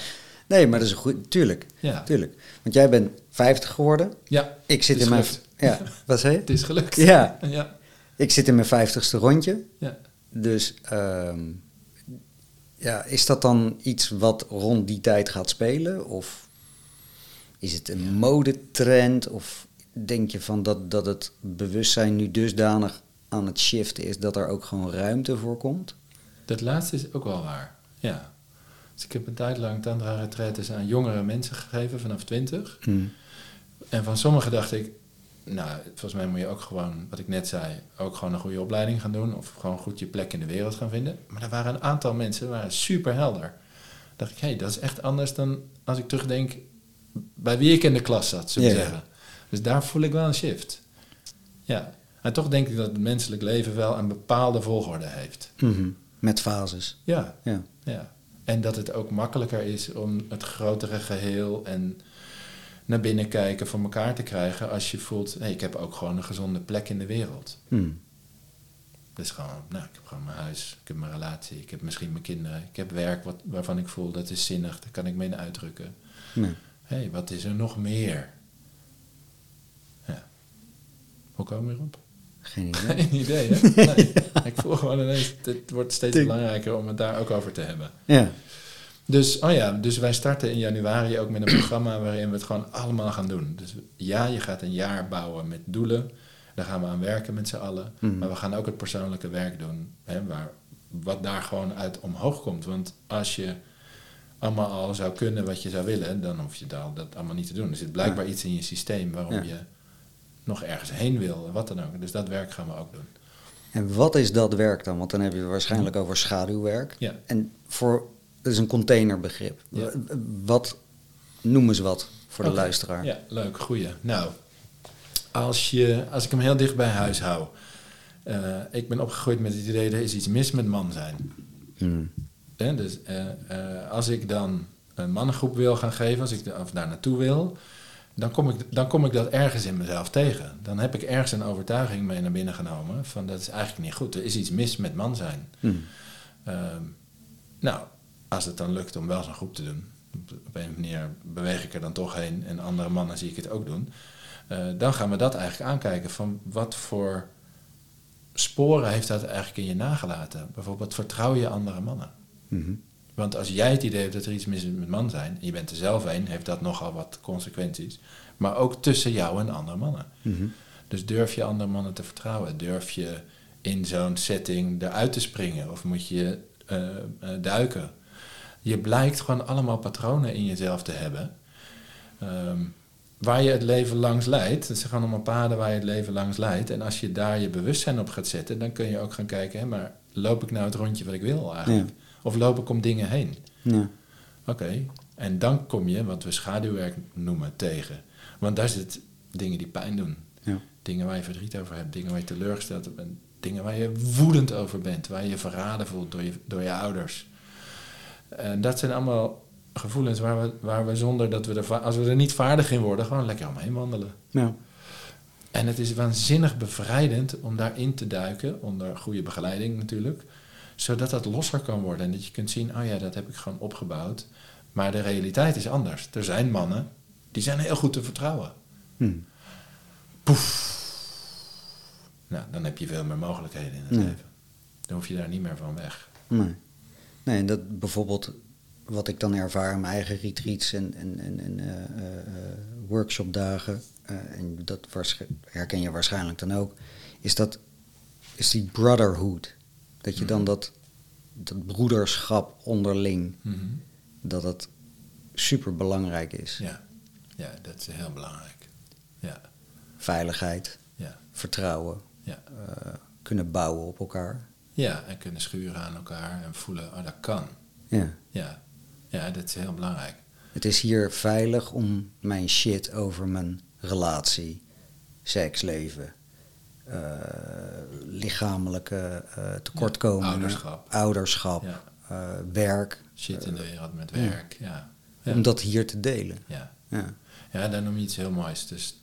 Speaker 1: Nee, maar dat is een goed... Tuurlijk,
Speaker 2: Ja.
Speaker 1: tuurlijk. Want jij bent 50 geworden.
Speaker 2: ja,
Speaker 1: Ik zit in mijn... Ja, wat zei je?
Speaker 2: het is gelukt.
Speaker 1: Ja,
Speaker 2: ja.
Speaker 1: ik zit in mijn 50ste rondje.
Speaker 2: ja.
Speaker 1: Dus ehm, ja, is dat dan iets wat rond die tijd gaat spelen? Of is het een modetrend? Of denk je van dat, dat het bewustzijn nu dusdanig aan het shiften is dat er ook gewoon ruimte voor komt?
Speaker 2: Dat laatste is ook wel waar. Ja. Dus ik heb een tijd lang tantra retretes aan jongere mensen gegeven, vanaf 20.
Speaker 1: Hmm.
Speaker 2: En van sommigen dacht ik, nou, volgens mij moet je ook gewoon, wat ik net zei, ook gewoon een goede opleiding gaan doen. Of gewoon goed je plek in de wereld gaan vinden. Maar er waren een aantal mensen, waren super helder. dacht ik, hé, hey, dat is echt anders dan als ik terugdenk bij wie ik in de klas zat, zullen we zeggen. Dus daar voel ik wel een shift. Ja. En toch denk ik dat het menselijk leven wel een bepaalde volgorde heeft.
Speaker 1: Mhm. Met fases.
Speaker 2: Ja,
Speaker 1: Ja.
Speaker 2: ja. En dat het ook makkelijker is om het grotere geheel en naar binnen kijken voor elkaar te krijgen als je voelt, hé, ik heb ook gewoon een gezonde plek in de wereld.
Speaker 1: Hmm.
Speaker 2: Dus gewoon, nou, ik heb gewoon mijn huis, ik heb mijn relatie, ik heb misschien mijn kinderen, ik heb werk wat, waarvan ik voel dat is zinnig, daar kan ik mee uitdrukken.
Speaker 1: Nee.
Speaker 2: Hé, wat is er nog meer? Ja. Hoe komen we erop?
Speaker 1: Geen idee.
Speaker 2: Geen idee, hè? Nee. Ik voel gewoon ineens, het wordt steeds belangrijker om het daar ook over te hebben.
Speaker 1: Ja.
Speaker 2: Dus, oh ja, dus wij starten in januari ook met een programma waarin we het gewoon allemaal gaan doen. Dus ja, je gaat een jaar bouwen met doelen. Daar gaan we aan werken met z'n allen.
Speaker 1: Mhm.
Speaker 2: Maar we gaan ook het persoonlijke werk doen. Hè, waar, wat daar gewoon uit omhoog komt. Want als je allemaal al zou kunnen wat je zou willen, dan hoef je dat, dat allemaal niet te doen. Er zit blijkbaar iets in je systeem waarom
Speaker 1: Ja.
Speaker 2: je nog ergens heen wil. Wat dan ook. Dus dat werk gaan we ook doen.
Speaker 1: En wat is dat werk dan? Want dan heb je het waarschijnlijk over schaduwwerk.
Speaker 2: Ja.
Speaker 1: En voor, dat is een containerbegrip.
Speaker 2: Ja.
Speaker 1: Wat, noem eens wat voor de luisteraar.
Speaker 2: Ja, leuk, goeie. Nou, als, je, als ik hem heel dicht bij huis hou. eh, ik ben opgegroeid met het idee, er is iets mis met man zijn.
Speaker 1: Hmm.
Speaker 2: Hè, dus eh, eh, als ik dan een mannengroep wil gaan geven, als ik da- of daar naartoe wil, dan kom, ik, dan kom ik dat ergens in mezelf tegen. Dan heb ik ergens een overtuiging mee naar binnen genomen van dat is eigenlijk niet goed. Er is iets mis met man zijn.
Speaker 1: Hmm.
Speaker 2: Ehm, nou, als het dan lukt om wel zo'n groep te doen, op, een manier beweeg ik er dan toch heen en andere mannen zie ik het ook doen, eh, dan gaan we dat eigenlijk aankijken van wat voor sporen heeft dat eigenlijk in je nagelaten. Bijvoorbeeld vertrouw je andere mannen.
Speaker 1: Mhm.
Speaker 2: Want als jij het idee hebt dat er iets mis is met man zijn, en je bent er zelf een, heeft dat nogal wat consequenties. Maar ook tussen jou en andere mannen.
Speaker 1: Mhm.
Speaker 2: Dus durf je andere mannen te vertrouwen? Durf je in zo'n setting eruit te springen? Of moet je eh, eh, duiken? Je blijkt gewoon allemaal patronen in jezelf te hebben. ehm, waar je het leven langs leidt. Het zijn gewoon allemaal paden waar je het leven langs leidt. En als je daar je bewustzijn op gaat zetten, dan kun je ook gaan kijken, hè, maar loop ik nou het rondje wat ik wil eigenlijk? Of loop ik om dingen heen?
Speaker 1: Ja.
Speaker 2: Oké, en dan kom je, wat we schaduwwerk noemen, tegen. Want daar zit dingen die pijn doen.
Speaker 1: Ja.
Speaker 2: Dingen waar je verdriet over hebt, dingen waar je teleurgesteld bent, dingen waar je woedend over bent, waar je je verraden voelt door je, door je ouders. En dat zijn allemaal gevoelens waar we, waar we zonder dat we er, als we er niet vaardig in worden, gewoon lekker omheen wandelen.
Speaker 1: Ja.
Speaker 2: En het is waanzinnig bevrijdend om daarin te duiken, onder goede begeleiding natuurlijk, zodat dat losser kan worden en dat je kunt zien, oh ja, dat heb ik gewoon opgebouwd. Maar de realiteit is anders. Er zijn mannen die zijn heel goed te vertrouwen.
Speaker 1: Hmm.
Speaker 2: Nou, dan heb je veel meer mogelijkheden in het leven. Dan hoef je daar niet meer van weg.
Speaker 1: Nee. Nee, en dat bijvoorbeeld wat ik dan ervaar in mijn eigen retreats en, en, en, en eh, eh, eh, workshopdagen, en dat herken je waarschijnlijk dan ook, is dat is die brotherhood. Dat je dan
Speaker 2: Mhm.
Speaker 1: dat, dat broederschap onderling,
Speaker 2: Mhm.
Speaker 1: dat het super belangrijk is.
Speaker 2: Ja. ja, dat is heel belangrijk. Ja,
Speaker 1: Veiligheid,
Speaker 2: ja,
Speaker 1: vertrouwen,
Speaker 2: ja.
Speaker 1: eh, kunnen bouwen op elkaar.
Speaker 2: Ja, en kunnen schuren aan elkaar en voelen, oh dat kan.
Speaker 1: Ja.
Speaker 2: Ja, ja dat is heel belangrijk.
Speaker 1: Het is hier veilig om mijn shit over mijn relatie, seksleven, lichamelijke eh, tekortkomingen,
Speaker 2: ouderschap.
Speaker 1: ouderschap,
Speaker 2: Ja.
Speaker 1: uh, werk.
Speaker 2: Shit in de wereld met werk, ja. ja.
Speaker 1: Om dat hier te delen.
Speaker 2: Ja. Ja, ja daar noem je iets heel moois. Dus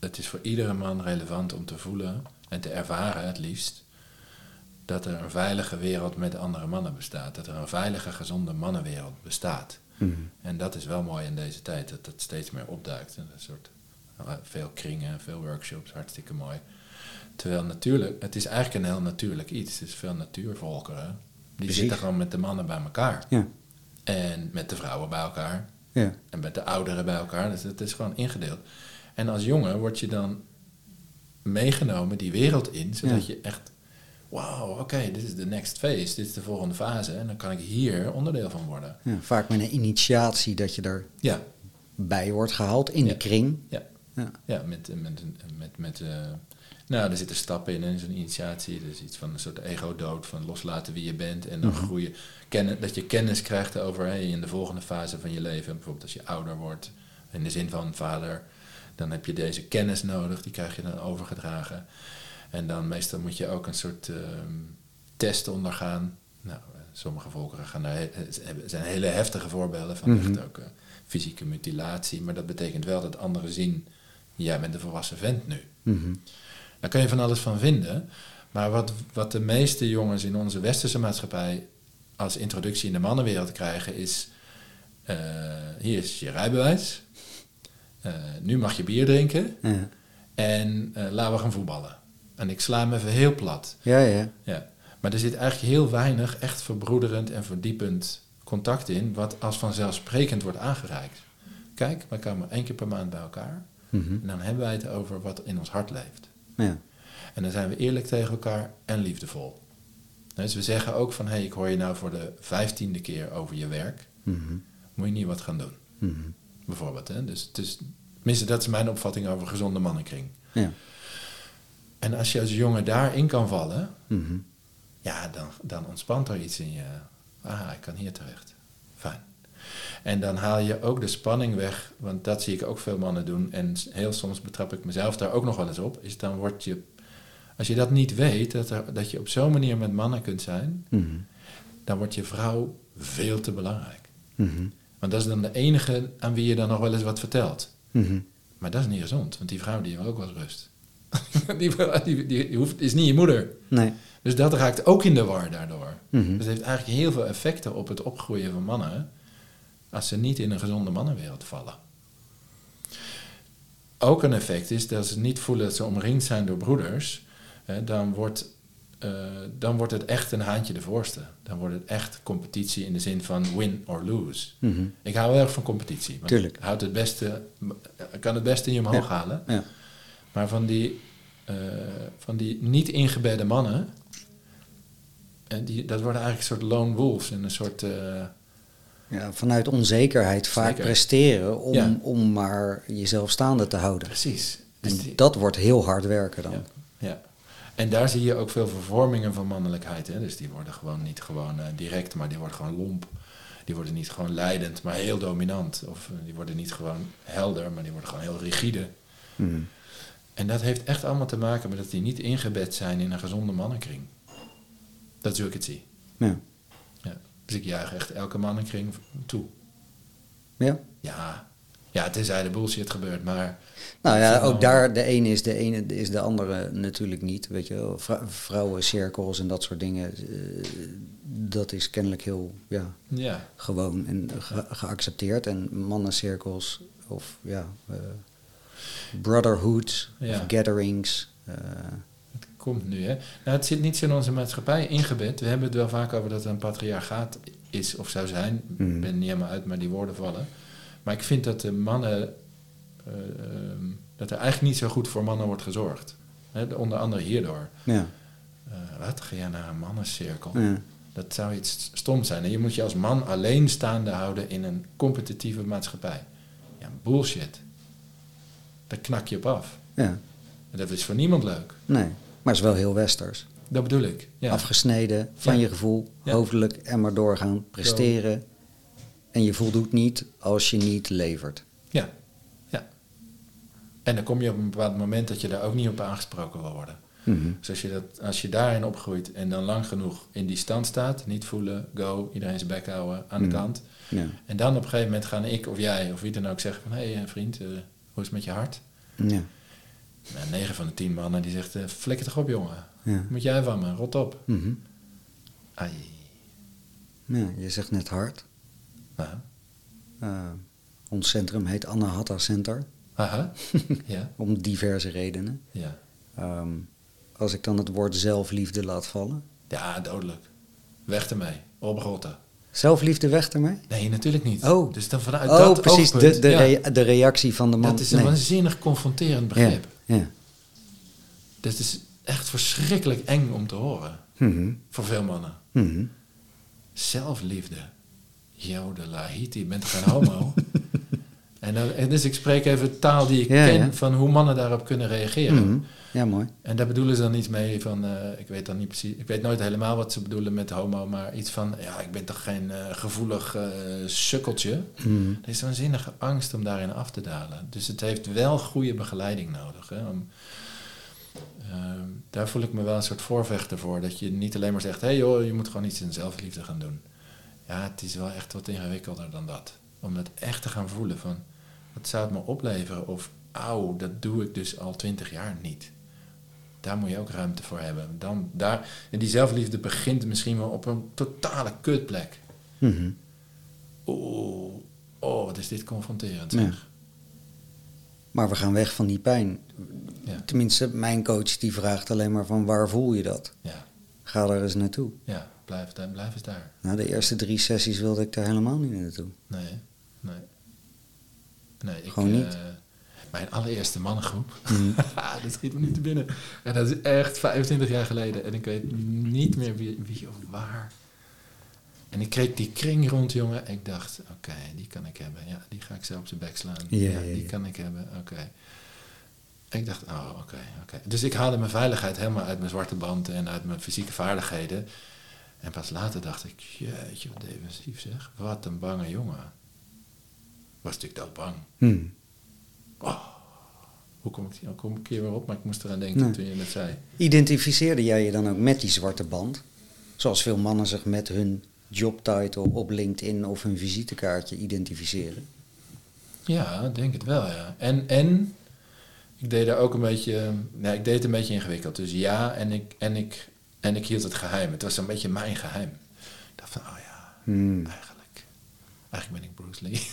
Speaker 2: het is voor iedere man relevant om te voelen en te ervaren het liefst dat er een veilige wereld met andere mannen bestaat. Dat er een veilige, gezonde mannenwereld bestaat. Mm. En dat is wel mooi in deze tijd, dat dat steeds meer opduikt. Een soort, veel kringen, veel workshops, hartstikke mooi. Terwijl natuurlijk, het is eigenlijk een heel natuurlijk iets. Het is veel natuurvolkeren. Die zitten gewoon met de mannen bij elkaar. Ja. En met de vrouwen bij elkaar. Ja. En met de ouderen bij elkaar. Dus het is gewoon ingedeeld. En als jongen word je dan meegenomen die wereld in, zodat je echt, wauw, oké, dit is de next phase, dit is de volgende fase. En dan kan ik hier onderdeel van worden.
Speaker 1: Ja, vaak met een initiatie dat je er ja. bij wordt gehaald in de kring.
Speaker 2: Ja, ja. ja met, met, met, met, uh, nou, er zitten stappen in in zo'n initiatie. Er is iets van een soort ego-dood, van loslaten wie je bent. En dan mm groeien, kennen, dat je kennis krijgt over hey, in de volgende fase van je leven. Bijvoorbeeld als je ouder wordt, in de zin van vader. Dan heb je deze kennis nodig, die krijg je dan overgedragen. En dan meestal moet je ook een soort uh, test ondergaan. Nou, sommige volkeren gaan daar, zijn hele heftige voorbeelden van. Mhm. Echt ook uh, fysieke mutilatie. Maar dat betekent wel dat anderen zien, jij bent een volwassen vent nu. Mm daar kun je van alles van vinden. Maar wat, wat de meeste jongens in onze westerse maatschappij als introductie in de mannenwereld krijgen is... Uh, hier is je rijbewijs. Uh, nu mag je bier drinken. Ja. En uh, laten we gaan voetballen. En ik sla hem even heel plat.
Speaker 1: Ja, ja.
Speaker 2: ja. Maar er zit eigenlijk heel weinig echt verbroederend en verdiepend contact in... wat als vanzelfsprekend wordt aangereikt. Kijk, we komen één keer per maand bij elkaar. Mm En dan hebben wij het over wat in ons hart leeft. Ja. En dan zijn we eerlijk tegen elkaar en liefdevol. Dus we zeggen ook van, hé, hey, ik hoor je nou voor de vijftiende keer over je werk. Mm Moet je niet wat gaan doen? Mm Bijvoorbeeld. Hè? Dus, dus tenminste, dat is mijn opvatting over gezonde mannenkring. Ja. En als je als jongen daarin kan vallen, ja, dan, dan ontspant er iets in je. Ah, ik kan hier terecht. Fijn. En dan haal je ook de spanning weg, want dat zie ik ook veel mannen doen. En heel soms betrap ik mezelf daar ook nog wel eens op. Is dan word je, als je dat niet weet, dat, er, dat je op zo'n manier met mannen kunt zijn, mhm. dan wordt je vrouw veel te belangrijk. Mhm. Want dat is dan de enige aan wie je dan nog wel eens wat vertelt. Mhm. Maar dat is niet gezond, want die vrouw die wil ook wel rust. die, die, die, hoeft, is niet je moeder. Nee. Dus dat raakt ook in de war daardoor. Dus het heeft eigenlijk heel veel effecten op het opgroeien van mannen als ze niet in een gezonde mannenwereld vallen. Ook een effect is dat ze niet voelen dat ze omringd zijn door broeders, hè, dan, wordt, uh, dan wordt het echt een haantje de voorste. Dan wordt het echt competitie in de zin van win or lose. Mhm. Ik hou heel erg van competitie.
Speaker 1: Tuurlijk.
Speaker 2: Houdt het beste, kan het beste in je omhoog halen. Ja. Maar van die, uh, van die niet ingebedde mannen, en die, dat worden eigenlijk een soort lone wolves en een soort. Uh,
Speaker 1: ja, vanuit onzekerheid vaak presteren om, om maar jezelf staande te houden.
Speaker 2: Precies.
Speaker 1: En dus dat wordt heel hard werken dan.
Speaker 2: Ja. ja. En daar zie je ook veel vervormingen van mannelijkheid. Hè? Dus die worden gewoon niet gewoon uh, direct, maar die worden gewoon lomp. Die worden niet gewoon leidend, maar heel dominant. Of uh, die worden niet gewoon helder, maar die worden gewoon heel rigide. Mm. En dat heeft echt allemaal te maken met dat die niet ingebed zijn in een gezonde mannenkring. Dat is hoe ik het zie. Ja. Dus ik juich echt elke mannenkring toe.
Speaker 1: Ja?
Speaker 2: Ja. Ja, tenzij de bullshit gebeurt, maar...
Speaker 1: Nou ja, ook daar, de ene is de ene, is de andere natuurlijk niet. Weet je wel, vrouwencirkels en dat soort dingen. Eh, dat is kennelijk heel ja, ja. gewoon en geaccepteerd. En mannencirkels of ja, uh, brotherhoods of gatherings... Uh,
Speaker 2: komt nu. Hè? Nou, het zit niet zo in onze maatschappij ingebed. We hebben het wel vaak over dat er een patriarchaat is of zou zijn. Ik mhm. ben niet helemaal uit, maar die woorden vallen. Maar ik vind dat de mannen... Uh, dat er eigenlijk niet zo goed voor mannen wordt gezorgd. Hè? Onder andere hierdoor. Ja. Uh, wat? Ga jij naar een mannencirkel? Ja. Dat zou iets stom zijn. En je moet je als man alleen staande houden in een competitieve maatschappij. Ja, bullshit. Daar knak je op af. Ja. En dat is voor niemand leuk.
Speaker 1: Nee. Maar het is wel heel westers.
Speaker 2: Dat bedoel ik.
Speaker 1: Ja. Afgesneden van je gevoel, hoofdelijk en maar doorgaan, presteren. En je voldoet niet als je niet levert.
Speaker 2: Ja, ja. En dan kom je op een bepaald moment dat je daar ook niet op aangesproken wil worden.
Speaker 1: Mhm.
Speaker 2: Dus als je, dat, als je daarin opgroeit en dan lang genoeg in die stand staat, niet voelen, go, iedereen zijn bek houden aan de
Speaker 1: Mhm.
Speaker 2: kant.
Speaker 1: Ja.
Speaker 2: En dan op een gegeven moment gaan ik of jij of wie dan ook zeggen van, hé hey, vriend, eh, hoe is het met je hart?
Speaker 1: Ja.
Speaker 2: Nou, 9 van de 10 mannen die zegt, eh, flikker toch op jongen.
Speaker 1: Ja.
Speaker 2: Moet jij van me, rot op.
Speaker 1: Mhm.
Speaker 2: Ai.
Speaker 1: ja. Je zegt net hard.
Speaker 2: Nou,
Speaker 1: Eh, ons centrum heet Anahata Center.
Speaker 2: Haha. ja,
Speaker 1: Om diverse redenen.
Speaker 2: ja.
Speaker 1: Ehm, als ik dan het woord zelfliefde laat vallen.
Speaker 2: Ja, dodelijk. Weg ermee. Oprotten.
Speaker 1: Zelfliefde weg ermee?
Speaker 2: Nee, natuurlijk niet.
Speaker 1: Oh.
Speaker 2: Dus dan vanuit
Speaker 1: Oh,
Speaker 2: dat
Speaker 1: precies. De,
Speaker 2: oogpunt,
Speaker 1: de,
Speaker 2: ja,
Speaker 1: de reactie van de man.
Speaker 2: Dat is een
Speaker 1: Nee.
Speaker 2: waanzinnig confronterend begrip.
Speaker 1: Ja.
Speaker 2: Dat is echt verschrikkelijk eng om te horen.
Speaker 1: Mhm.
Speaker 2: Voor veel mannen.
Speaker 1: Mhm.
Speaker 2: Zelfliefde. Jodelahiti, je bent geen homo? en, dan, en dus ik spreek even taal die ik
Speaker 1: Ja,
Speaker 2: ken
Speaker 1: ja.
Speaker 2: van hoe mannen daarop kunnen reageren.
Speaker 1: Mhm. Ja, mooi.
Speaker 2: En daar bedoelen ze dan iets mee van, eh, ik weet dan niet precies, ik weet nooit helemaal wat ze bedoelen met homo, maar iets van, ja, ik ben toch geen eh, gevoelig eh, sukkeltje.
Speaker 1: Mhm.
Speaker 2: Er is zo'n zinnige angst om daarin af te dalen. Dus het heeft wel goede begeleiding nodig. Hè? Om, ehm, daar voel ik me wel een soort voorvechter voor. Dat je niet alleen maar zegt, hé hey joh, je moet gewoon iets in zelfliefde gaan doen. Ja, het is wel echt wat ingewikkelder dan dat. Om dat echt te gaan voelen van, wat zou het me opleveren? Of, auw, dat doe ik dus al twintig jaar niet. Daar moet je ook ruimte voor hebben. Dan, daar, en die zelfliefde begint misschien wel op een totale kutplek. Oeh, oh, wat is dit confronterend
Speaker 1: Ja. Maar we gaan weg van die pijn.
Speaker 2: Ja.
Speaker 1: Tenminste, mijn coach die vraagt alleen maar van waar voel je dat?
Speaker 2: Ja,
Speaker 1: Ga daar eens naartoe.
Speaker 2: ja blijf, blijf eens daar.
Speaker 1: Na de eerste drie sessies wilde ik daar helemaal niet naartoe.
Speaker 2: Nee, nee. Nee, ik,
Speaker 1: Gewoon niet?
Speaker 2: eh, mijn allereerste mannengroep,
Speaker 1: Mhm.
Speaker 2: dat schiet me niet te binnen. En dat is echt 25 jaar geleden. En ik weet niet meer wie, wie of waar. En ik kreeg die kring rond, jongen. En ik dacht, oké, die kan ik hebben. Ja, die ga ik zo op zijn bek slaan.
Speaker 1: Ja,
Speaker 2: die kan ik hebben, oké. Ik dacht, oh, oké, oké. Dus ik haalde mijn veiligheid helemaal uit mijn zwarte band en uit mijn fysieke vaardigheden. En pas later dacht ik, jeetje, wat defensief zeg. Wat een bange jongen. Was natuurlijk doodbang.
Speaker 1: Mhm.
Speaker 2: Hoe kom ik, hoe kom ik hier weer op? Maar ik moest eraan denken
Speaker 1: Nee.
Speaker 2: toen je het zei.
Speaker 1: Identificeerde jij je dan ook met die zwarte band? Zoals veel mannen zich met hun jobtitle op LinkedIn of hun visitekaartje identificeren.
Speaker 2: Ja, denk het wel, ja. En, en ik deed daar ook een beetje... Nee, ik deed het een beetje ingewikkeld. Dus ja, en ik, en ik, en ik hield het geheim. Het was een beetje mijn geheim. Ik dacht van, oh ja,
Speaker 1: Hmm.
Speaker 2: eigenlijk... Eigenlijk ben ik Bruce Lee.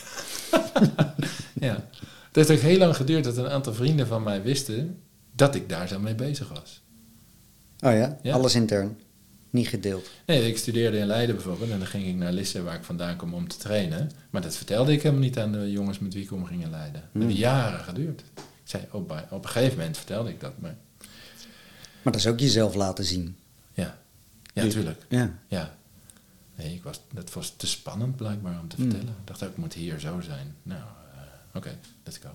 Speaker 2: ja. Het heeft ook heel lang geduurd dat een aantal vrienden van mij wisten... dat ik daar zo mee bezig was.
Speaker 1: Oh ja?
Speaker 2: Ja.
Speaker 1: Alles intern. Niet gedeeld.
Speaker 2: Nee, ik studeerde in Leiden bijvoorbeeld en dan ging ik naar Lisse waar ik vandaan kom om te trainen. Maar dat vertelde ik helemaal niet aan de jongens met wie ik om ging in Leiden. Dat
Speaker 1: Hmm.
Speaker 2: heeft jaren geduurd. Ik zei, op, op een gegeven moment vertelde ik dat, maar
Speaker 1: Maar dat is ook jezelf laten zien.
Speaker 2: ja, ja,
Speaker 1: Je-
Speaker 2: tuurlijk.
Speaker 1: Ja.
Speaker 2: Ja. Nee, ik was, dat was te spannend blijkbaar om te
Speaker 1: Hmm.
Speaker 2: vertellen. Ik dacht ook, ik moet hier zo zijn. Nou, eh, oké, let's go.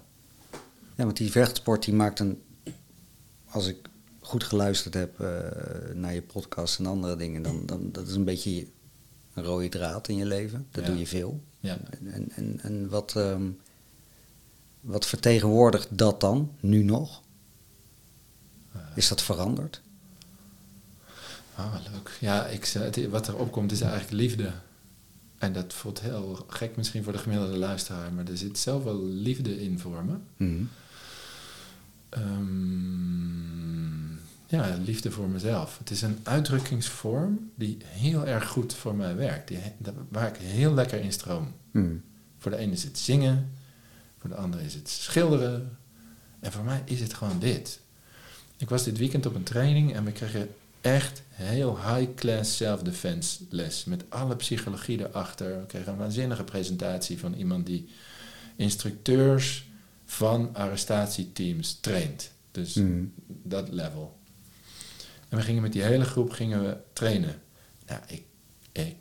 Speaker 1: ja, want die vechtsport die maakt een... Als ik goed geluisterd heb eh, naar je podcast en andere dingen... Dan, dan dat is een beetje een rode draad in je leven. Dat
Speaker 2: Ja.
Speaker 1: doe je veel.
Speaker 2: Ja.
Speaker 1: En, en, en wat, ehm, wat vertegenwoordigt dat dan, nu nog?
Speaker 2: Eh,
Speaker 1: Is dat veranderd?
Speaker 2: Ah, leuk. Ja, ik, het, wat er opkomt is eigenlijk liefde. En dat voelt heel gek misschien voor de gemiddelde luisteraar, maar er zit zoveel liefde in voor me.
Speaker 1: Mhm.
Speaker 2: Ehm, ja, liefde voor mezelf. Het is een uitdrukkingsvorm die heel erg goed voor mij werkt. Die, waar ik heel lekker in stroom.
Speaker 1: Mhm.
Speaker 2: Voor de ene is het zingen, voor de andere is het schilderen. En voor mij is het gewoon dit. Ik was dit weekend op een training en we kregen echt heel high-class self-defense les. Met alle psychologie erachter. We kregen een waanzinnige presentatie van iemand die instructeurs van arrestatieteams traint. Dus
Speaker 1: Mhm.
Speaker 2: dat level. En we gingen met die hele groep gingen we trainen. Nou, ik, ik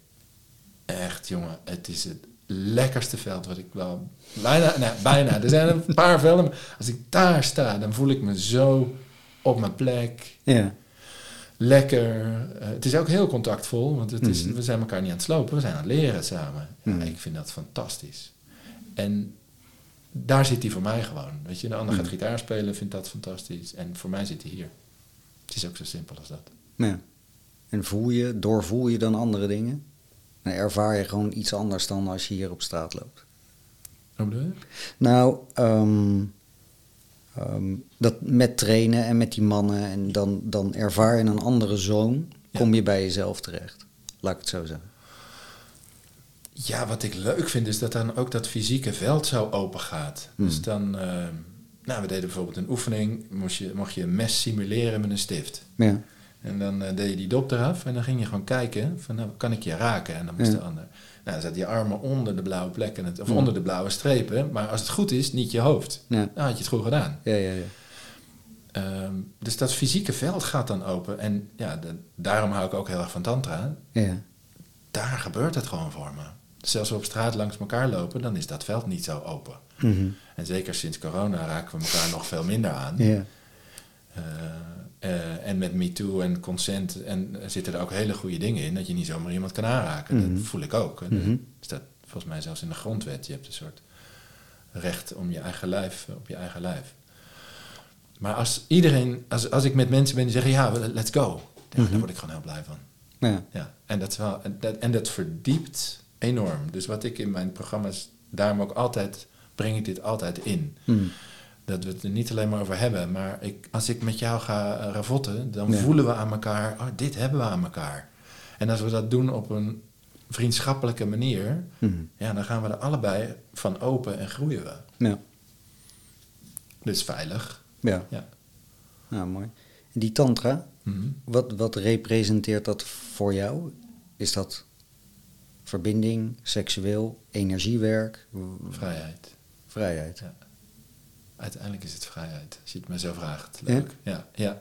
Speaker 2: echt jongen, het is het lekkerste veld wat ik wel bijna, nou, bijna. Er zijn een paar velden. maar Als ik daar sta, dan voel ik me zo op mijn plek.
Speaker 1: Ja.
Speaker 2: Lekker. Eh, het is ook heel contactvol, want het is,
Speaker 1: Mhm.
Speaker 2: we zijn elkaar niet aan het slopen, we zijn aan het leren samen. Ja,
Speaker 1: Mhm.
Speaker 2: Ik vind dat fantastisch. En daar zit hij voor mij gewoon. Weet je, de ander gaat
Speaker 1: Mhm.
Speaker 2: gitaar spelen, vindt dat fantastisch. En voor mij zit hij hier. is ook zo simpel als dat.
Speaker 1: Ja. En voel je, doorvoel je dan andere dingen? Dan ervaar je gewoon iets anders dan als je hier op straat loopt.
Speaker 2: Hoe bedoel je?
Speaker 1: Nou, ehm, ehm, dat met trainen en met die mannen en dan, dan ervaar je een andere zoon,
Speaker 2: Ja.
Speaker 1: kom je bij jezelf terecht. Laat ik het zo zeggen.
Speaker 2: Ja, wat ik leuk vind is dat dan ook dat fysieke veld zo open gaat.
Speaker 1: Hmm.
Speaker 2: Dus dan, eh, nou, we deden bijvoorbeeld een oefening, moest je, mocht je een mes simuleren met een stift.
Speaker 1: Ja,
Speaker 2: En dan eh, deed je die dop eraf en dan ging je gewoon kijken van, nou, kan ik je raken? En dan moest
Speaker 1: Ja.
Speaker 2: de ander. Nou, dan zaten je armen onder de blauwe plekken, het- of
Speaker 1: Hmm.
Speaker 2: onder de blauwe strepen. Maar als het goed is, niet je hoofd.
Speaker 1: ja,
Speaker 2: Dan had je het goed gedaan.
Speaker 1: ja, ja. ja.
Speaker 2: Ehm, dus dat fysieke veld gaat dan open. En ja, de- daarom hou ik ook heel erg van tantra.
Speaker 1: ja.
Speaker 2: Daar gebeurt het gewoon voor me. Dus als we op straat langs elkaar lopen, dan is dat veld niet zo open.
Speaker 1: Mhm.
Speaker 2: En zeker sinds corona raken we elkaar nog veel minder aan.
Speaker 1: ja.
Speaker 2: Eh, eh, en met MeToo en consent en er zitten er ook hele goede dingen in dat je niet zomaar iemand kan aanraken.
Speaker 1: Mhm.
Speaker 2: Dat voel ik ook.
Speaker 1: Mhm.
Speaker 2: Dat staat volgens mij zelfs in de grondwet. Je hebt een soort recht om je eigen lijf, op je eigen lijf. Maar als iedereen, als, als ik met mensen ben die zeggen ja, let's go, ja,
Speaker 1: Mhm.
Speaker 2: daar word ik gewoon heel blij van.
Speaker 1: ja.
Speaker 2: Ja, en dat, is wel, en, dat, en dat verdiept enorm. Dus wat ik in mijn programma's, daarom ook altijd, breng ik dit altijd in.
Speaker 1: Mhm.
Speaker 2: Dat we het er niet alleen maar over hebben, maar ik, als ik met jou ga eh, ravotten, dan
Speaker 1: Ja.
Speaker 2: voelen we aan elkaar, oh, dit hebben we aan elkaar. En als we dat doen op een vriendschappelijke manier,
Speaker 1: Mhm.
Speaker 2: ja, dan gaan we er allebei van open en groeien we.
Speaker 1: ja.
Speaker 2: Dus veilig.
Speaker 1: ja.
Speaker 2: Ja.
Speaker 1: Nou, mooi. Die tantra,
Speaker 2: Mhm.
Speaker 1: wat, wat representeert dat voor jou? Is dat verbinding, seksueel, energiewerk,
Speaker 2: Vrijheid.
Speaker 1: vrijheid?
Speaker 2: Ja. Uiteindelijk is het vrijheid, als je het me zo vraagt. Leuk. Ja, ja.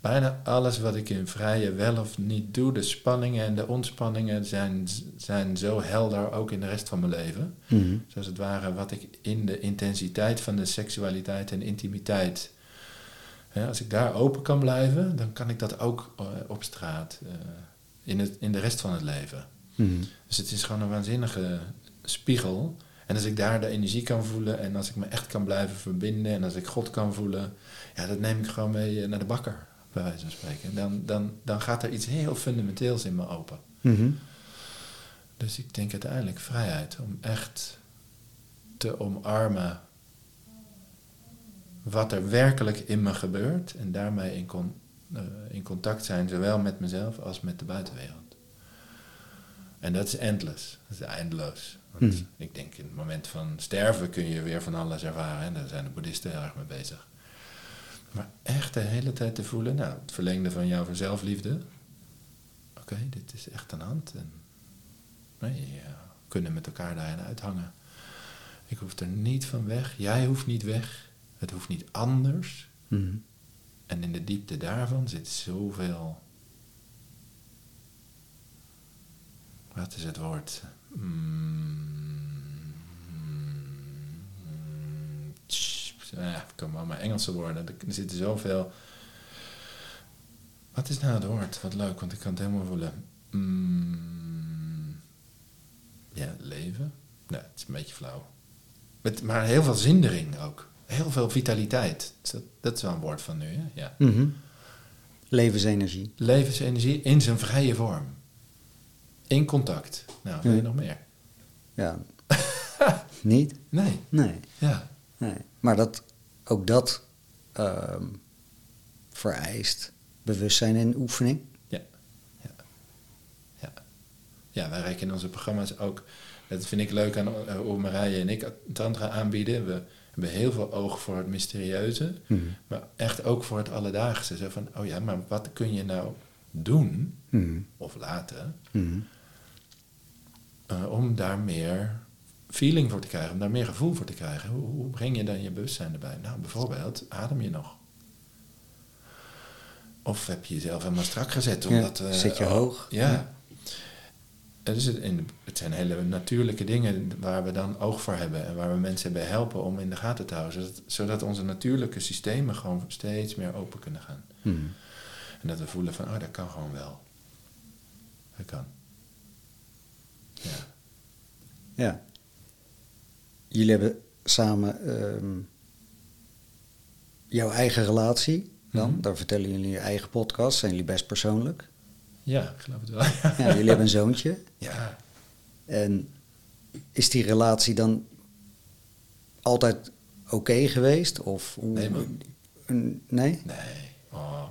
Speaker 2: Bijna alles wat ik in vrije wel of niet doe, de spanningen en de ontspanningen zijn, zijn zo helder ook in de rest van mijn leven.
Speaker 1: Mhm.
Speaker 2: Zoals het ware wat ik in de intensiteit van de seksualiteit en intimiteit. Hè, als ik daar open kan blijven, dan kan ik dat ook eh, op straat. eh, in, het, in de rest van het leven.
Speaker 1: Mhm.
Speaker 2: Dus het is gewoon een waanzinnige spiegel. En als ik daar de energie kan voelen en als ik me echt kan blijven verbinden en als ik God kan voelen, ja, dat neem ik gewoon mee eh, naar de bakker, bij wijze van spreken. Dan, dan, dan gaat er iets heel fundamenteels in me open.
Speaker 1: Mhm.
Speaker 2: Dus ik denk uiteindelijk vrijheid om echt te omarmen wat er werkelijk in me gebeurt en daarmee in, con- eh, in contact zijn, zowel met mezelf als met de buitenwereld. En dat is endless, dat is eindeloos. Want
Speaker 1: Mhm.
Speaker 2: ik denk in het moment van sterven kun je weer van alles ervaren en daar zijn de boeddhisten heel erg mee bezig. Maar echt de hele tijd te voelen, nou, het verlengde van jouw zelfliefde. Oké, dit is echt aan de hand. En nee, ja, we kunnen met elkaar daarin uithangen. Ik hoef er niet van weg. Jij hoeft niet weg. Het hoeft niet anders.
Speaker 1: Mhm.
Speaker 2: En in de diepte daarvan zit zoveel. Wat is het woord? Mm, mm, ja, ik kan maar maar Engelse woorden. Er zitten zoveel. Wat is nou het woord? Wat leuk, want ik kan het helemaal voelen. Mm, ja, leven. Nee, het is een beetje flauw. Met, maar heel veel zindering ook. Heel veel vitaliteit. Dus dat, dat is wel een woord van nu, hè? Ja.
Speaker 1: Mhm. Levensenergie.
Speaker 2: Levensenergie in zijn vrije vorm. In contact. Nou, wil je nog meer?
Speaker 1: Ja. Niet?
Speaker 2: Nee.
Speaker 1: Nee.
Speaker 2: Ja.
Speaker 1: nee. Maar dat, ook dat ehm, vereist bewustzijn en oefening.
Speaker 2: Ja. Ja. Ja. Ja, wij reiken in onze programma's ook... Dat vind ik leuk aan eh, hoe Marije en ik tantra aanbieden. We hebben heel veel oog voor het mysterieuze.
Speaker 1: Mhm.
Speaker 2: Maar echt ook voor het alledaagse. Zo van, oh ja, maar wat kun je nou doen
Speaker 1: Mhm.
Speaker 2: of laten...
Speaker 1: Mhm.
Speaker 2: eh, om daar meer feeling voor te krijgen, om daar meer gevoel voor te krijgen. Hoe, hoe breng je dan je bewustzijn erbij? Nou, bijvoorbeeld, adem je nog? Of heb je jezelf helemaal strak gezet?
Speaker 1: Ja,
Speaker 2: Omdat, eh,
Speaker 1: zit je
Speaker 2: oh,
Speaker 1: hoog?
Speaker 2: Ja.
Speaker 1: Ja.
Speaker 2: Het, is het, en het zijn hele natuurlijke dingen waar we dan oog voor hebben en waar we mensen bij helpen om in de gaten te houden, zodat, zodat onze natuurlijke systemen gewoon steeds meer open kunnen gaan.
Speaker 1: Mhm.
Speaker 2: En dat we voelen van, oh, dat kan gewoon wel. Dat kan. Ja.
Speaker 1: Ja. Jullie hebben samen ehm, jouw eigen relatie. dan?
Speaker 2: Mhm.
Speaker 1: Daar vertellen jullie je eigen podcast. Zijn jullie best persoonlijk?
Speaker 2: Ja, ik geloof het wel.
Speaker 1: Ja, jullie hebben een zoontje.
Speaker 2: Ja.
Speaker 1: En is die relatie dan altijd oké geweest? Of hoe-
Speaker 2: Nee, man.
Speaker 1: Nee?
Speaker 2: Nee. Oh.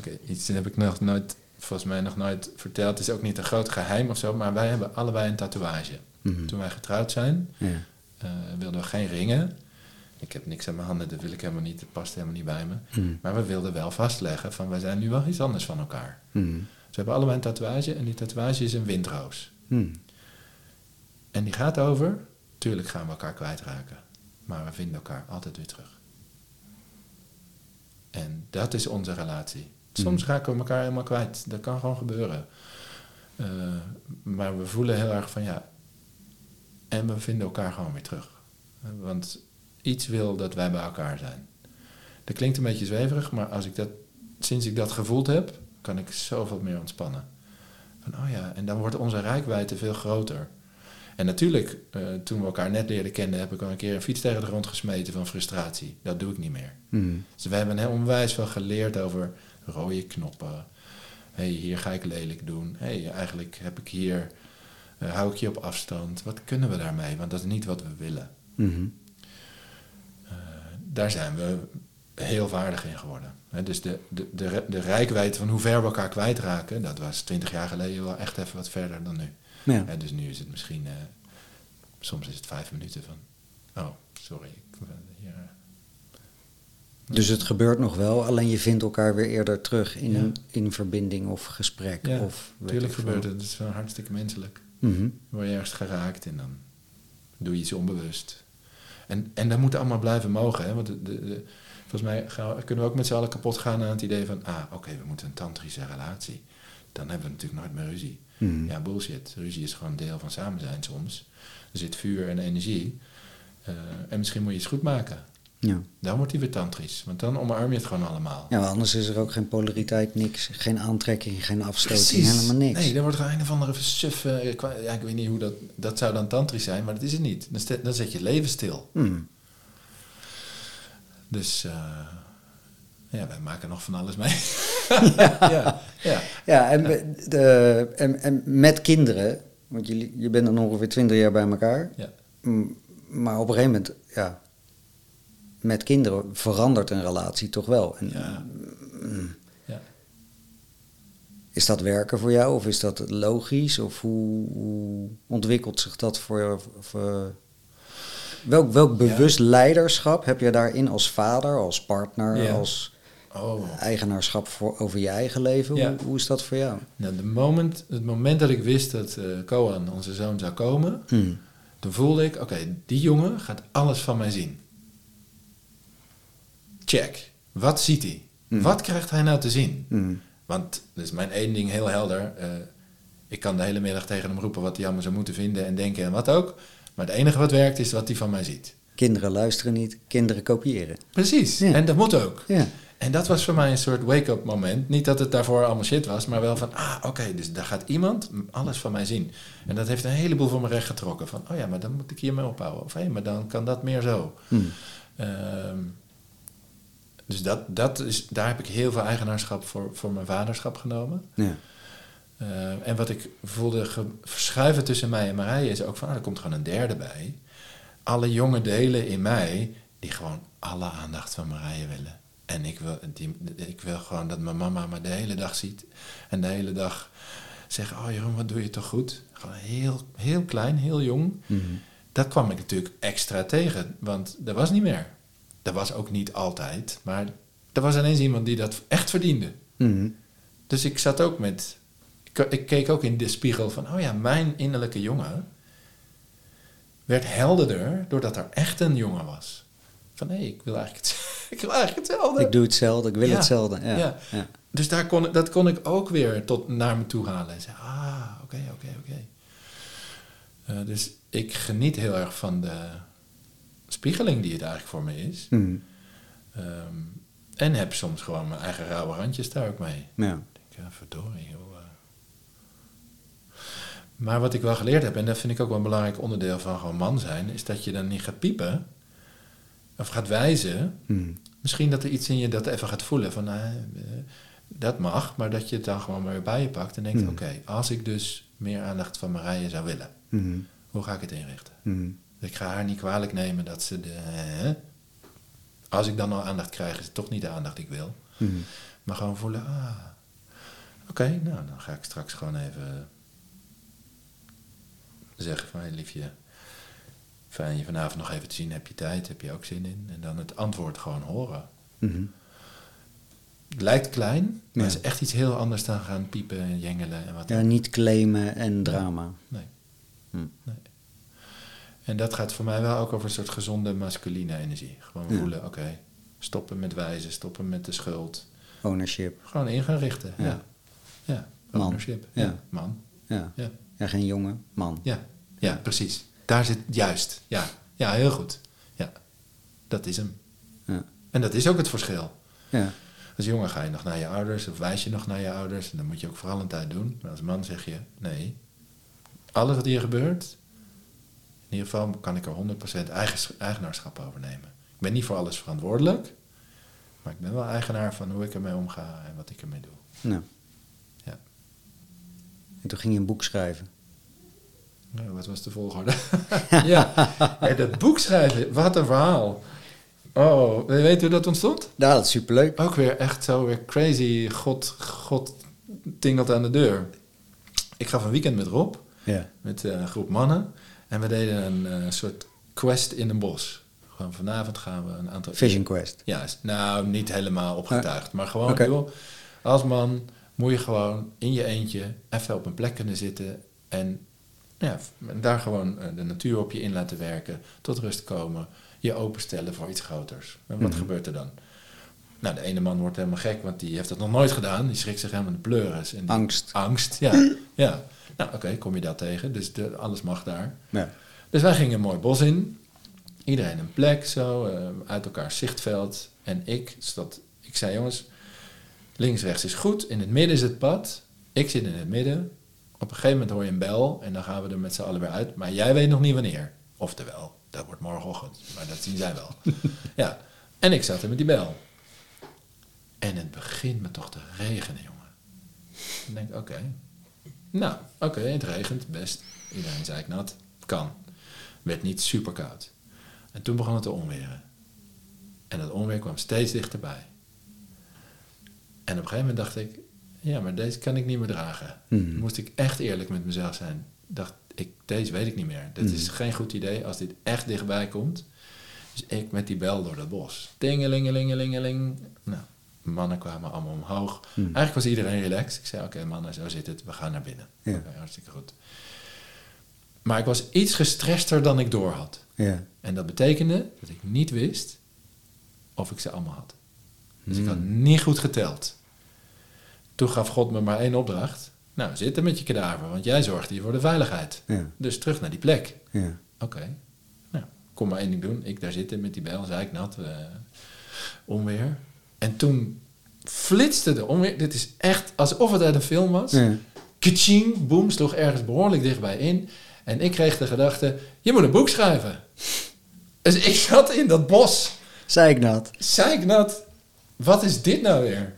Speaker 2: Oké, iets heb ik nog nooit, volgens mij nog nooit verteld. Het is ook niet een groot geheim of zo, maar wij hebben allebei een tatoeage.
Speaker 1: Mhm.
Speaker 2: Toen wij getrouwd zijn,
Speaker 1: Ja.
Speaker 2: eh, wilden we geen ringen. Ik heb niks aan mijn handen, dat wil ik helemaal niet. Dat past helemaal niet bij me.
Speaker 1: Mhm.
Speaker 2: Maar we wilden wel vastleggen van wij zijn nu wel iets anders van elkaar.
Speaker 1: Mhm.
Speaker 2: Ze hebben allebei een tatoeage en die tatoeage is een windroos.
Speaker 1: Mhm.
Speaker 2: En die gaat over, tuurlijk gaan we elkaar kwijtraken. Maar we vinden elkaar altijd weer terug. En dat is onze relatie. Soms
Speaker 1: Mhm.
Speaker 2: raken we elkaar helemaal kwijt. Dat kan gewoon gebeuren. Eh, maar we voelen heel erg van ja. En we vinden elkaar gewoon weer terug. Want iets wil dat wij bij elkaar zijn. Dat klinkt een beetje zweverig, maar als ik dat, sinds ik dat gevoeld heb, kan ik zoveel meer ontspannen. Van oh ja, en dan wordt onze rijkwijde veel groter. En natuurlijk, eh, toen we elkaar net leerden kennen, heb ik al een keer een fiets tegen de grond gesmeten van frustratie. Dat doe ik niet meer.
Speaker 1: Mhm.
Speaker 2: Dus we hebben heel onwijs veel geleerd over rode knoppen. hey, hier ga ik lelijk doen. hey, eigenlijk heb ik hier, eh, hou ik je op afstand. Wat kunnen we daarmee? Want dat is niet wat we willen.
Speaker 1: Mhm.
Speaker 2: Eh, daar zijn we heel vaardig in geworden. Dus de, de, de, de rijkwijde van hoe ver we elkaar kwijtraken, dat was twintig jaar geleden wel echt even wat verder dan nu.
Speaker 1: Ja.
Speaker 2: Dus nu is het misschien, eh, soms is het vijf minuten van, oh, sorry. Ik, hier,
Speaker 1: Dus het gebeurt nog wel, alleen je vindt elkaar weer eerder terug in,
Speaker 2: Ja.
Speaker 1: een, in verbinding of gesprek.
Speaker 2: Ja,
Speaker 1: of
Speaker 2: Tuurlijk gebeurt het, het is wel hartstikke menselijk.
Speaker 1: Mhm.
Speaker 2: word je ergens geraakt en dan doe je iets onbewust. En, en dat moet allemaal blijven mogen. Hè? Want de, de, de- volgens mij kunnen we ook met z'n allen kapot gaan aan het idee van... ah, oké, we moeten een tantrische relatie. Dan hebben we natuurlijk nooit meer ruzie.
Speaker 1: Mhm.
Speaker 2: Ja, bullshit. Ruzie is gewoon deel van samen zijn soms. Er zit vuur en energie. Eh, en misschien moet je iets goed maken.
Speaker 1: Ja.
Speaker 2: Dan wordt die weer tantrisch. Want dan omarm je het gewoon allemaal.
Speaker 1: ja, anders is er ook geen polariteit, niks. Geen aantrekking, geen afstoting, helemaal niks.
Speaker 2: Nee, er wordt gewoon een of andere suf... eh, ja, ik weet niet hoe dat... Dat zou dan tantrisch zijn, maar dat is het niet. Dan, dan zet je leven stil.
Speaker 1: Mhm.
Speaker 2: Dus eh, ja, wij maken nog van alles mee. ja. ja.
Speaker 1: Ja, en, de, en, en met kinderen, want jullie, je bent dan ongeveer twintig jaar bij elkaar.
Speaker 2: Ja.
Speaker 1: Maar op een gegeven moment, ja, met kinderen verandert een relatie toch wel. En,
Speaker 2: Ja.
Speaker 1: mm,
Speaker 2: Ja.
Speaker 1: Is dat werken voor jou of is dat logisch? Of hoe, hoe ontwikkelt zich dat voor eh, welk, welk bewust leiderschap heb je daarin als vader, als partner, als
Speaker 2: Oh.
Speaker 1: eigenaarschap voor, over je eigen leven? Hoe, hoe is dat voor jou?
Speaker 2: Nou, de moment, het moment dat ik wist dat eh Koan, onze zoon, zou komen...
Speaker 1: Hmm.
Speaker 2: toen voelde ik, oké, die jongen gaat alles van mij zien. Check. Wat ziet hij?
Speaker 1: Hmm.
Speaker 2: Wat krijgt hij nou te zien?
Speaker 1: Hmm.
Speaker 2: Want, dus mijn één ding heel helder. eh, ik kan de hele middag tegen hem roepen wat hij allemaal zou moeten vinden en denken en wat ook. Maar het enige wat werkt is wat hij van mij ziet.
Speaker 1: Kinderen luisteren niet, kinderen kopiëren.
Speaker 2: Precies.
Speaker 1: Ja.
Speaker 2: En dat moet ook.
Speaker 1: Ja.
Speaker 2: En dat was voor mij een soort wake-up moment. Niet dat het daarvoor allemaal shit was, maar wel van, ah, oké, dus daar gaat iemand alles van mij zien. En dat heeft een heleboel voor me recht getrokken. Van, oh ja, maar dan moet ik hiermee ophouden. Of hé, maar dan kan dat meer zo.
Speaker 1: Hmm.
Speaker 2: Dus dat, dat is, daar heb ik heel veel eigenaarschap voor, voor mijn vaderschap genomen.
Speaker 1: Ja.
Speaker 2: Eh, en wat ik voelde verschuiven tussen mij en Marije is ook van, ah, er komt gewoon een derde bij. Alle jonge delen in mij die gewoon alle aandacht van Marije willen. En ik wil, die, ik wil gewoon dat mijn mama me de hele dag ziet. En de hele dag zegt, oh Jeroen, wat doe je toch goed? Gewoon heel, heel klein, heel jong.
Speaker 1: Mhm.
Speaker 2: Dat kwam ik natuurlijk extra tegen, want dat was niet meer. Dat was ook niet altijd, maar er was ineens iemand die dat echt verdiende.
Speaker 1: Mhm.
Speaker 2: Dus ik zat ook met. Ik, ik keek ook in de spiegel van: oh ja, mijn innerlijke jongen werd helderder doordat er echt een jongen was. Van hé, ik wil eigenlijk, het, ik wil eigenlijk hetzelfde.
Speaker 1: Ik doe hetzelfde, ik wil
Speaker 2: Ja.
Speaker 1: hetzelfde. Ja.
Speaker 2: Ja.
Speaker 1: Ja.
Speaker 2: Dus daar kon, dat kon ik ook weer tot naar me toe halen. En zeggen: ah, oké, oké, oké. Eh, dus ik geniet heel erg van de spiegeling die het eigenlijk voor me is.
Speaker 1: Mhm.
Speaker 2: Ehm, en heb soms gewoon mijn eigen rauwe randjes daar ook mee.
Speaker 1: Ja.
Speaker 2: Ik denk, ja, verdorie. Joh. eh. Maar wat ik wel geleerd heb, en dat vind ik ook wel een belangrijk onderdeel van gewoon man zijn, is dat je dan niet gaat piepen of gaat wijzen
Speaker 1: Mhm.
Speaker 2: Misschien dat er iets in je dat even gaat voelen van, nou, eh, dat mag, maar dat je het dan gewoon weer bij je pakt en denkt,
Speaker 1: Mhm.
Speaker 2: oké, als ik dus meer aandacht van Marije zou willen, hoe ga ik het inrichten?
Speaker 1: Mhm.
Speaker 2: Ik ga haar niet kwalijk nemen dat ze de, hè? als ik dan al aandacht krijg, is het toch niet de aandacht die ik wil.
Speaker 1: Mhm.
Speaker 2: Maar gewoon voelen, ah, oké, nou dan ga ik straks gewoon even zeggen van, hey, liefje, fijn je vanavond nog even te zien, heb je tijd, heb je ook zin in? En dan het antwoord gewoon horen.
Speaker 1: Mhm.
Speaker 2: Het lijkt klein, maar
Speaker 1: Ja.
Speaker 2: het is echt iets heel anders dan gaan piepen en jengelen en wat
Speaker 1: Ja, niet claimen en drama.
Speaker 2: Nee.
Speaker 1: Hm.
Speaker 2: nee. En dat gaat voor mij wel ook over een soort gezonde masculine energie. Gewoon
Speaker 1: Ja.
Speaker 2: voelen, oké, stoppen met wijzen, stoppen met de schuld.
Speaker 1: Ownership.
Speaker 2: Gewoon in gaan richten.
Speaker 1: Ja.
Speaker 2: Ja. Ja.
Speaker 1: Man.
Speaker 2: Ownership.
Speaker 1: Ja.
Speaker 2: Ja. Man.
Speaker 1: Ja.
Speaker 2: Ja.
Speaker 1: geen jongen, man.
Speaker 2: Ja. Ja, precies. Daar zit juist. Ja. Ja, heel goed. Ja. Dat is hem.
Speaker 1: Ja.
Speaker 2: En dat is ook het verschil.
Speaker 1: Ja.
Speaker 2: Als jongen ga je nog naar je ouders of wijs je nog naar je ouders. En dat moet je ook vooral een tijd doen. Maar als man zeg je, nee. Alles wat hier gebeurt, in ieder geval kan ik er 100% eigen, eigenaarschap over nemen. Ik ben niet voor alles verantwoordelijk. Maar ik ben wel eigenaar van hoe ik ermee omga en wat ik ermee doe.
Speaker 1: Nou.
Speaker 2: Ja.
Speaker 1: En toen ging je een boek schrijven.
Speaker 2: Nou, wat was de volgorde? ja, en dat boek schrijven, wat een verhaal. Oh, weet je hoe dat ontstond?
Speaker 1: Ja, dat is superleuk.
Speaker 2: Ook weer echt zo weer crazy. God, God tingelt aan de deur. Ik gaf een weekend met Rob,
Speaker 1: Ja.
Speaker 2: met eh, een groep mannen. En we deden een eh, soort quest in een bos. Gewoon vanavond gaan we een aantal...
Speaker 1: Vision Quest.
Speaker 2: Ja, nou, niet helemaal opgetuigd. Maar gewoon,
Speaker 1: Oké.
Speaker 2: joh, als man moet je gewoon in je eentje even op een plek kunnen zitten. En ja, en daar gewoon eh, de natuur op je in laten werken. Tot rust komen. Je openstellen voor iets groters. En wat
Speaker 1: Mhm.
Speaker 2: gebeurt er dan? Nou, de ene man wordt helemaal gek, want die heeft dat nog nooit gedaan. Die schrikt zich helemaal de pleuris. En die-
Speaker 1: Angst.
Speaker 2: Angst, ja. ja. Nou, oké, kom je dat tegen. Dus de, alles mag daar.
Speaker 1: Ja.
Speaker 2: Dus wij gingen een mooi bos in. Iedereen een plek zo, eh, uit elkaar zichtveld. En ik, zat, ik zei jongens, links, rechts is goed. In het midden is het pad. Ik zit in het midden. Op een gegeven moment hoor je een bel en dan gaan we er met z'n allen weer uit. Maar jij weet nog niet wanneer. Oftewel, dat wordt morgenochtend. Maar dat zien zij wel. ja. En ik zat er met die bel. En het begint me toch te regenen, jongen. Ik denk, oké. Nou, oké, het regent, best. Iedereen zei ik nat. Kan. Werd niet super koud. En toen begon het te onweren. En dat onweer kwam steeds dichterbij. En op een gegeven moment dacht ik, ja, maar deze kan ik niet meer dragen.
Speaker 1: Mhm.
Speaker 2: Moest ik echt eerlijk met mezelf zijn. Dacht ik, deze weet ik niet meer. Dit is geen goed idee als dit echt dichtbij komt. Dus ik met die bel door dat bos. Tingelingelingelingeling. Nou, mannen kwamen allemaal omhoog.
Speaker 1: Mhm.
Speaker 2: Eigenlijk was iedereen relaxed. Ik zei, oké mannen, zo zit het. We gaan naar binnen.
Speaker 1: Ja.
Speaker 2: Hartstikke goed. Maar ik was iets gestrester dan ik door had.
Speaker 1: Ja.
Speaker 2: En dat betekende dat ik niet wist of ik ze allemaal had. Dus ik had
Speaker 1: Hmm.
Speaker 2: niet goed geteld. Toen gaf God me maar één opdracht. Nou, zitten met je kadaver, want jij zorgt hier voor de veiligheid.
Speaker 1: Ja.
Speaker 2: Dus terug naar die plek.
Speaker 1: Ja.
Speaker 2: Oké. Nou, kom maar één ding doen. Ik daar zitten met die bel, zei ik nat, eh, onweer. En toen flitste de onweer. Dit is echt alsof het uit een film was.
Speaker 1: Ja.
Speaker 2: Kaching, boem, sloeg ergens behoorlijk dichtbij in. En ik kreeg de gedachte, je moet een boek schrijven. Dus ik zat in dat bos.
Speaker 1: Zei ik dat?
Speaker 2: Zeiknat, wat is dit nou weer?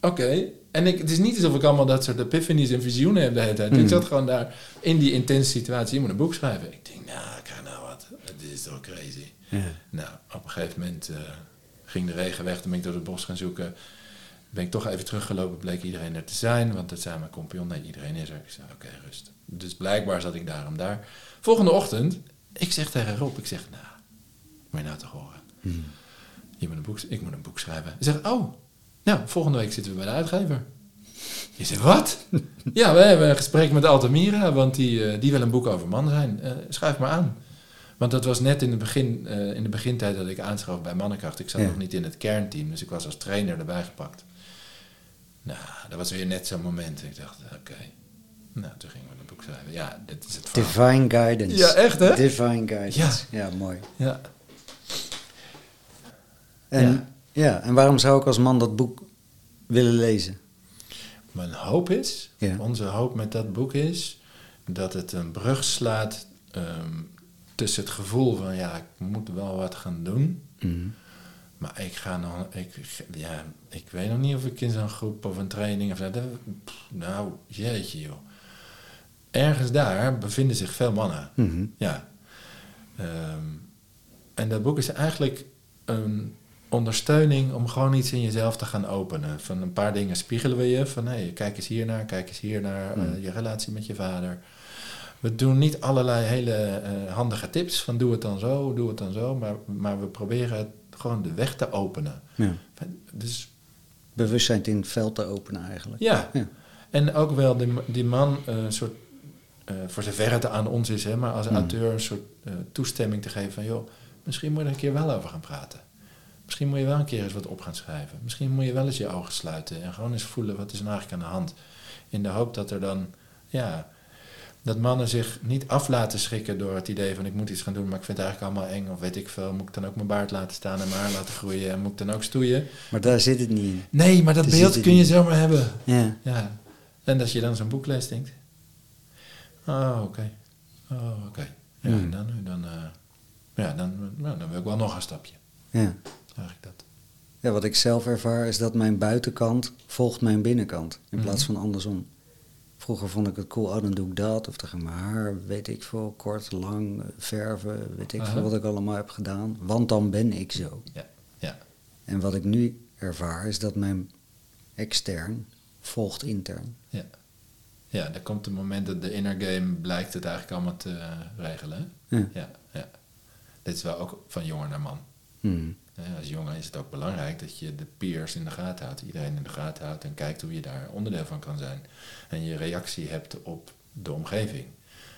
Speaker 2: Oké. En ik, het is niet alsof ik allemaal dat soort epiphanies en visioenen heb de hele tijd.
Speaker 1: Hmm.
Speaker 2: Ik zat gewoon daar in die intense situatie. Je moet een boek schrijven. Ik denk, nou, ik ga nou wat. Dit is toch crazy.
Speaker 1: Ja.
Speaker 2: Nou, op een gegeven moment eh, ging de regen weg. Toen ben ik door het bos gaan zoeken. Ben ik toch even teruggelopen. Bleek iedereen er te zijn. Want dat zei mijn compagnon. Nee, iedereen is er. Ik zei, oké, rust. Dus blijkbaar zat ik daarom daar. Volgende ochtend. Ik zeg tegen Rob. Ik zeg, nou, moet je nou toch horen.
Speaker 1: Hmm.
Speaker 2: Je moet een boek, ik moet een boek schrijven. Hij zegt, oh, nou, volgende week zitten we bij de uitgever. Je zegt, wat? ja, we hebben een gesprek met Altamira, want die, eh, die wil een boek over man zijn. Eh, schrijf maar aan. Want dat was net in, het begin, eh, in de begintijd dat ik aanschoof bij Mannenkracht. Ik zat
Speaker 1: Ja.
Speaker 2: nog niet in het kernteam, dus ik was als trainer erbij gepakt. Nou, dat was weer net zo'n moment. Ik dacht, oké. Nou, toen gingen we een boek schrijven. Ja, dit is het verhaal.
Speaker 1: Divine Guidance.
Speaker 2: Ja, echt, hè?
Speaker 1: Divine Guidance.
Speaker 2: Ja.
Speaker 1: Ja, mooi.
Speaker 2: Ja.
Speaker 1: En,
Speaker 2: Ja.
Speaker 1: ja. en waarom zou ik als man dat boek willen lezen?
Speaker 2: Mijn hoop is,
Speaker 1: Ja.
Speaker 2: onze hoop met dat boek is, dat het een brug slaat ehm, tussen het gevoel van ja, ik moet wel wat gaan doen,
Speaker 1: Mhm.
Speaker 2: Maar ik ga nog, ik, ja, ik weet nog niet of ik in zo'n groep of een training of dat- pff, Nou, jeetje joh. Ergens daar bevinden zich veel mannen.
Speaker 1: Mhm.
Speaker 2: Ja. Ehm, en dat boek is eigenlijk een ondersteuning om gewoon iets in jezelf te gaan openen. Van een paar dingen spiegelen we je. Van hé, kijk eens hier naar, kijk eens hier naar
Speaker 1: Mm.
Speaker 2: eh, je relatie met je vader. We doen niet allerlei hele eh, handige tips van doe het dan zo, doe het dan zo. Maar, maar we proberen het gewoon de weg te openen.
Speaker 1: Ja.
Speaker 2: Dus
Speaker 1: Bewustzijn in het veld te openen eigenlijk.
Speaker 2: ja.
Speaker 1: Ja.
Speaker 2: En ook wel die, die man eh, een soort, eh, voor zover het aan ons is, hè, maar als
Speaker 1: Hmm.
Speaker 2: auteur een soort toestemming te geven van joh, misschien moet je er een keer wel over gaan praten. Misschien moet je wel een keer eens wat op gaan schrijven. Misschien moet je wel eens je ogen sluiten en gewoon eens voelen wat is er nou eigenlijk aan de hand. In de hoop dat er dan, ja, dat mannen zich niet af laten schrikken door het idee van ik moet iets gaan doen, maar ik vind het eigenlijk allemaal eng. Of weet ik veel, moet ik dan ook mijn baard laten staan en mijn haar laten groeien en moet ik dan ook stoeien?
Speaker 1: Maar daar zit het niet in.
Speaker 2: Nee, maar dat beeld kun je zomaar hebben.
Speaker 1: Ja.
Speaker 2: Ja, en als je dan zo'n boek leest, denkt... Oh, oké. Oh, oké. Ja, dan, dan, eh, ja dan, nou, dan wil ik wel nog een stapje.
Speaker 1: ja.
Speaker 2: Eigenlijk dat.
Speaker 1: Ja, wat ik zelf ervaar is dat mijn buitenkant volgt mijn binnenkant. In
Speaker 2: Mhm.
Speaker 1: plaats van andersom. Vroeger vond ik het cool, oh dan doe ik dat. Of dan ga ik mijn haar, weet ik veel, kort, lang, eh, verven. Weet ik veel wat ik allemaal heb gedaan. Want dan ben ik zo.
Speaker 2: Ja, ja.
Speaker 1: En wat ik nu ervaar is dat mijn extern volgt intern.
Speaker 2: Ja. Ja, er komt een moment dat de inner game blijkt het eigenlijk allemaal te eh, regelen.
Speaker 1: Ja,
Speaker 2: ja. Dit is wel ook van jongen naar man.
Speaker 1: Hmm.
Speaker 2: Als jongen is het ook belangrijk dat je de peers in de gaten houdt, iedereen in de gaten houdt en kijkt hoe je daar onderdeel van kan zijn. En je reactie hebt op de omgeving.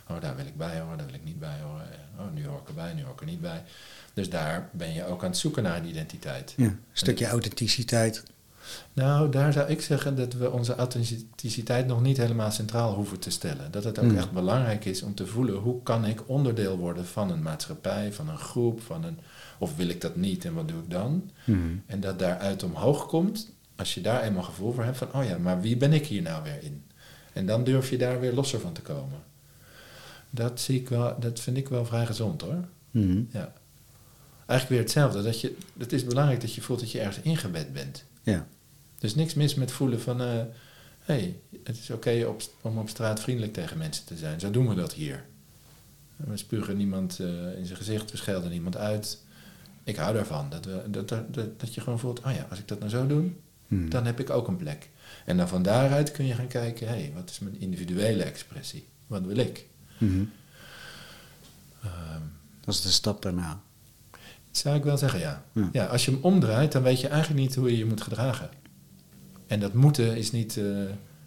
Speaker 2: Oh, daar wil ik bij horen, daar wil ik niet bij horen. Oh, nu hoor ik erbij, nu hoor ik er niet bij. Dus daar ben je ook aan het zoeken naar een identiteit.
Speaker 1: Ja, een stukje authenticiteit.
Speaker 2: Nou, daar zou ik zeggen dat we onze authenticiteit nog niet helemaal centraal hoeven te stellen. Dat het ook
Speaker 1: Hmm.
Speaker 2: echt belangrijk is om te voelen hoe kan ik onderdeel worden van een maatschappij, van een groep, van een, of wil ik dat niet en wat doe ik dan?
Speaker 1: Hmm.
Speaker 2: En dat daaruit omhoog komt, als je daar eenmaal gevoel voor hebt van, oh ja, maar wie ben ik hier nou weer in? En dan durf je daar weer losser van te komen. Dat, zie ik wel, dat vind ik wel vrij gezond hoor.
Speaker 1: Hmm.
Speaker 2: Ja. Eigenlijk weer hetzelfde. Dat je, het is belangrijk dat je voelt dat je ergens ingebed bent.
Speaker 1: Ja.
Speaker 2: Dus niks mis met voelen van, hé, hey, het is oké om op straat vriendelijk tegen mensen te zijn. Zo doen we dat hier. We spugen niemand eh, in zijn gezicht, we schelden niemand uit. Ik hou daarvan. Dat, we, dat, dat, dat, je gewoon voelt, oh ja, als ik dat nou zo doe,
Speaker 1: Hmm.
Speaker 2: dan heb ik ook een plek. En dan van daaruit kun je gaan kijken, hé, hey, wat is mijn individuele expressie? Wat wil ik?
Speaker 1: Hmm.
Speaker 2: Ehm,
Speaker 1: Dat is de stap daarna.
Speaker 2: zou ik wel zeggen, ja.
Speaker 1: Ja.
Speaker 2: ja. Als je hem omdraait, dan weet je eigenlijk niet hoe je je moet gedragen. En dat moeten is niet, eh,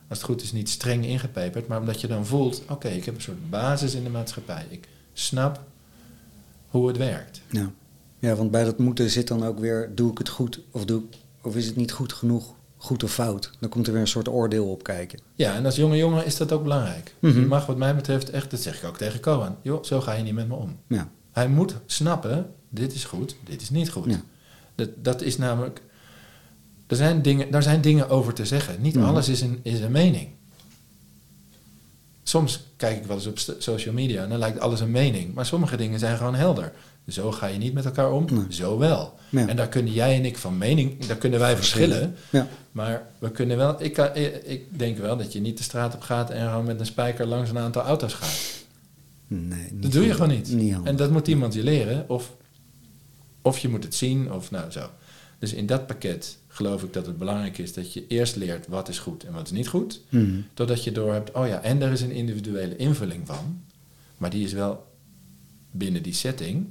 Speaker 2: als het goed is, niet streng ingepeperd, maar omdat je dan voelt, oké, ik heb een soort basis in de maatschappij. Ik snap hoe het werkt.
Speaker 1: Ja. Ja, want bij dat moeten zit dan ook weer, doe ik het goed of, doe, of is het niet goed genoeg, goed of fout? Dan komt er weer een soort oordeel op kijken.
Speaker 2: Ja, en als jonge jongen is dat ook belangrijk.
Speaker 1: Mhm.
Speaker 2: Je mag wat mij betreft echt, dat zeg ik ook tegen Koan, joh, zo ga je niet met me om.
Speaker 1: Ja,
Speaker 2: Hij moet snappen, dit is goed, dit is niet goed.
Speaker 1: Ja.
Speaker 2: Dat, dat is namelijk, er zijn dingen, daar zijn dingen over te zeggen. Niet
Speaker 1: Mhm.
Speaker 2: alles is een, is een mening. Soms kijk ik wel eens op social media en dan lijkt alles een mening. Maar sommige dingen zijn gewoon helder. Zo ga je niet met elkaar om,
Speaker 1: Nee.
Speaker 2: zo wel.
Speaker 1: Ja.
Speaker 2: En daar kunnen jij en ik van mening, daar kunnen wij verschillen.
Speaker 1: Ja.
Speaker 2: Maar we kunnen wel, ik, kan- ik denk wel dat je niet de straat op gaat en gewoon met een spijker langs een aantal auto's gaat.
Speaker 1: Nee,
Speaker 2: Dat doe je gewoon niet. En dat moet iemand je leren. Of, of je moet het zien, of nou zo. Dus in dat pakket geloof ik dat het belangrijk is dat je eerst leert wat is goed en wat is niet goed.
Speaker 1: Mhm.
Speaker 2: Totdat je door hebt, oh ja, en er is een individuele invulling van. Maar die is wel binnen die setting.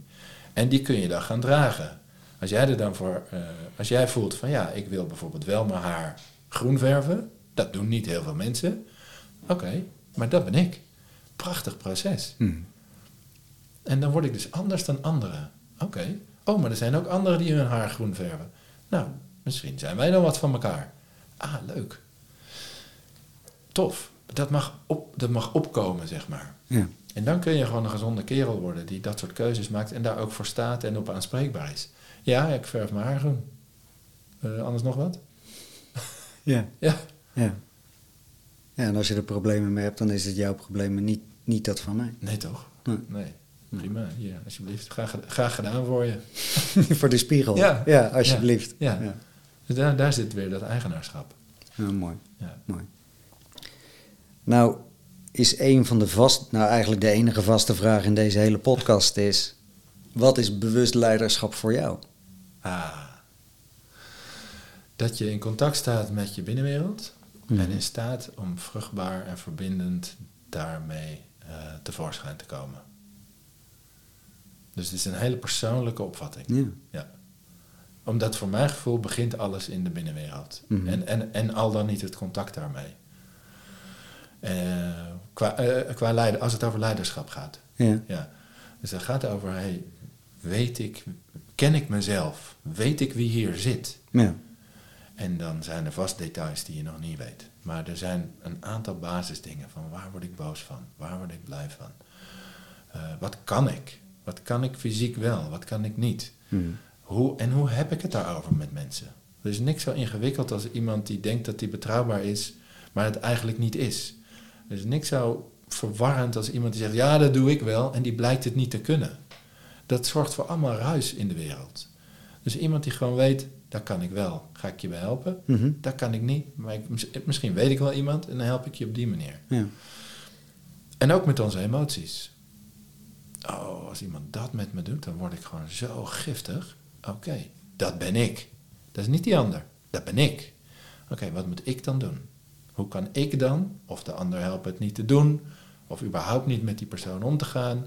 Speaker 2: En die kun je dan gaan dragen. Als jij er dan voor, eh, als jij voelt van ja, ik wil bijvoorbeeld wel mijn haar groen verven. Dat doen niet heel veel mensen. Oké, maar dat ben ik. Prachtig proces.
Speaker 1: Mhm.
Speaker 2: En dan word ik dus anders dan anderen. Oké. Oh, maar er zijn ook anderen die hun haar groen verven. Nou, misschien zijn wij dan wat van elkaar. Ah, leuk. Tof. Dat mag, op, dat mag opkomen, zeg maar.
Speaker 1: Ja.
Speaker 2: En dan kun je gewoon een gezonde kerel worden die dat soort keuzes maakt en daar ook voor staat en op aanspreekbaar is. Ja, ik verf mijn haar groen. Eh, anders nog wat?
Speaker 1: Ja.
Speaker 2: Ja.
Speaker 1: ja. Ja, en als je er problemen mee hebt, dan is het jouw probleem en niet, niet dat van mij.
Speaker 2: Nee, toch?
Speaker 1: Nee.
Speaker 2: Nee. prima, hier, alsjeblieft. Graag, graag gedaan voor je.
Speaker 1: voor de spiegel.
Speaker 2: Ja.
Speaker 1: Ja, alsjeblieft.
Speaker 2: Ja.
Speaker 1: ja.
Speaker 2: Dus daar, daar zit weer dat eigenaarschap.
Speaker 1: Ja, mooi.
Speaker 2: Ja.
Speaker 1: mooi. Nou, is een van de vast, nou eigenlijk de enige vaste vraag in deze hele podcast is: wat is bewust leiderschap voor jou?
Speaker 2: Ah. Dat je in contact staat met je binnenwereld
Speaker 1: Mhm.
Speaker 2: en in staat om vruchtbaar en verbindend daarmee eh, tevoorschijn te komen. Dus het is een hele persoonlijke opvatting.
Speaker 1: Ja.
Speaker 2: Ja. Omdat voor mijn gevoel begint alles in de binnenwereld.
Speaker 1: Mhm.
Speaker 2: En, en, en al dan niet het contact daarmee. Eh, qua, eh, qua leider, als het over leiderschap gaat.
Speaker 1: Ja.
Speaker 2: Ja. Dus het gaat over, hey, weet ik, ken ik mezelf? Weet ik wie hier zit?
Speaker 1: Ja.
Speaker 2: En dan zijn er vast details die je nog niet weet. Maar er zijn een aantal basisdingen van waar word ik boos van? Waar word ik blij van? Eh, wat kan ik? Wat kan ik fysiek wel? Wat kan ik niet?
Speaker 1: Mhm.
Speaker 2: Hoe, en hoe heb ik het daarover met mensen? Er is niks zo ingewikkeld als iemand die denkt dat hij betrouwbaar is, maar het eigenlijk niet is. Er is niks zo verwarrend als iemand die zegt, ja, dat doe ik wel, en die blijkt het niet te kunnen. Dat zorgt voor allemaal ruis in de wereld. Dus iemand die gewoon weet, daar kan ik wel, ga ik je bij helpen.
Speaker 1: Mhm.
Speaker 2: Dat kan ik niet, maar ik, misschien weet ik wel iemand en dan help ik je op die manier.
Speaker 1: Ja.
Speaker 2: En ook met onze emoties. Oh, als iemand dat met me doet, dan word ik gewoon zo giftig. Oké, dat ben ik. Dat is niet die ander. Dat ben ik. Oké, wat moet ik dan doen? Hoe kan ik dan, of de ander helpen het niet te doen, of überhaupt niet met die persoon om te gaan,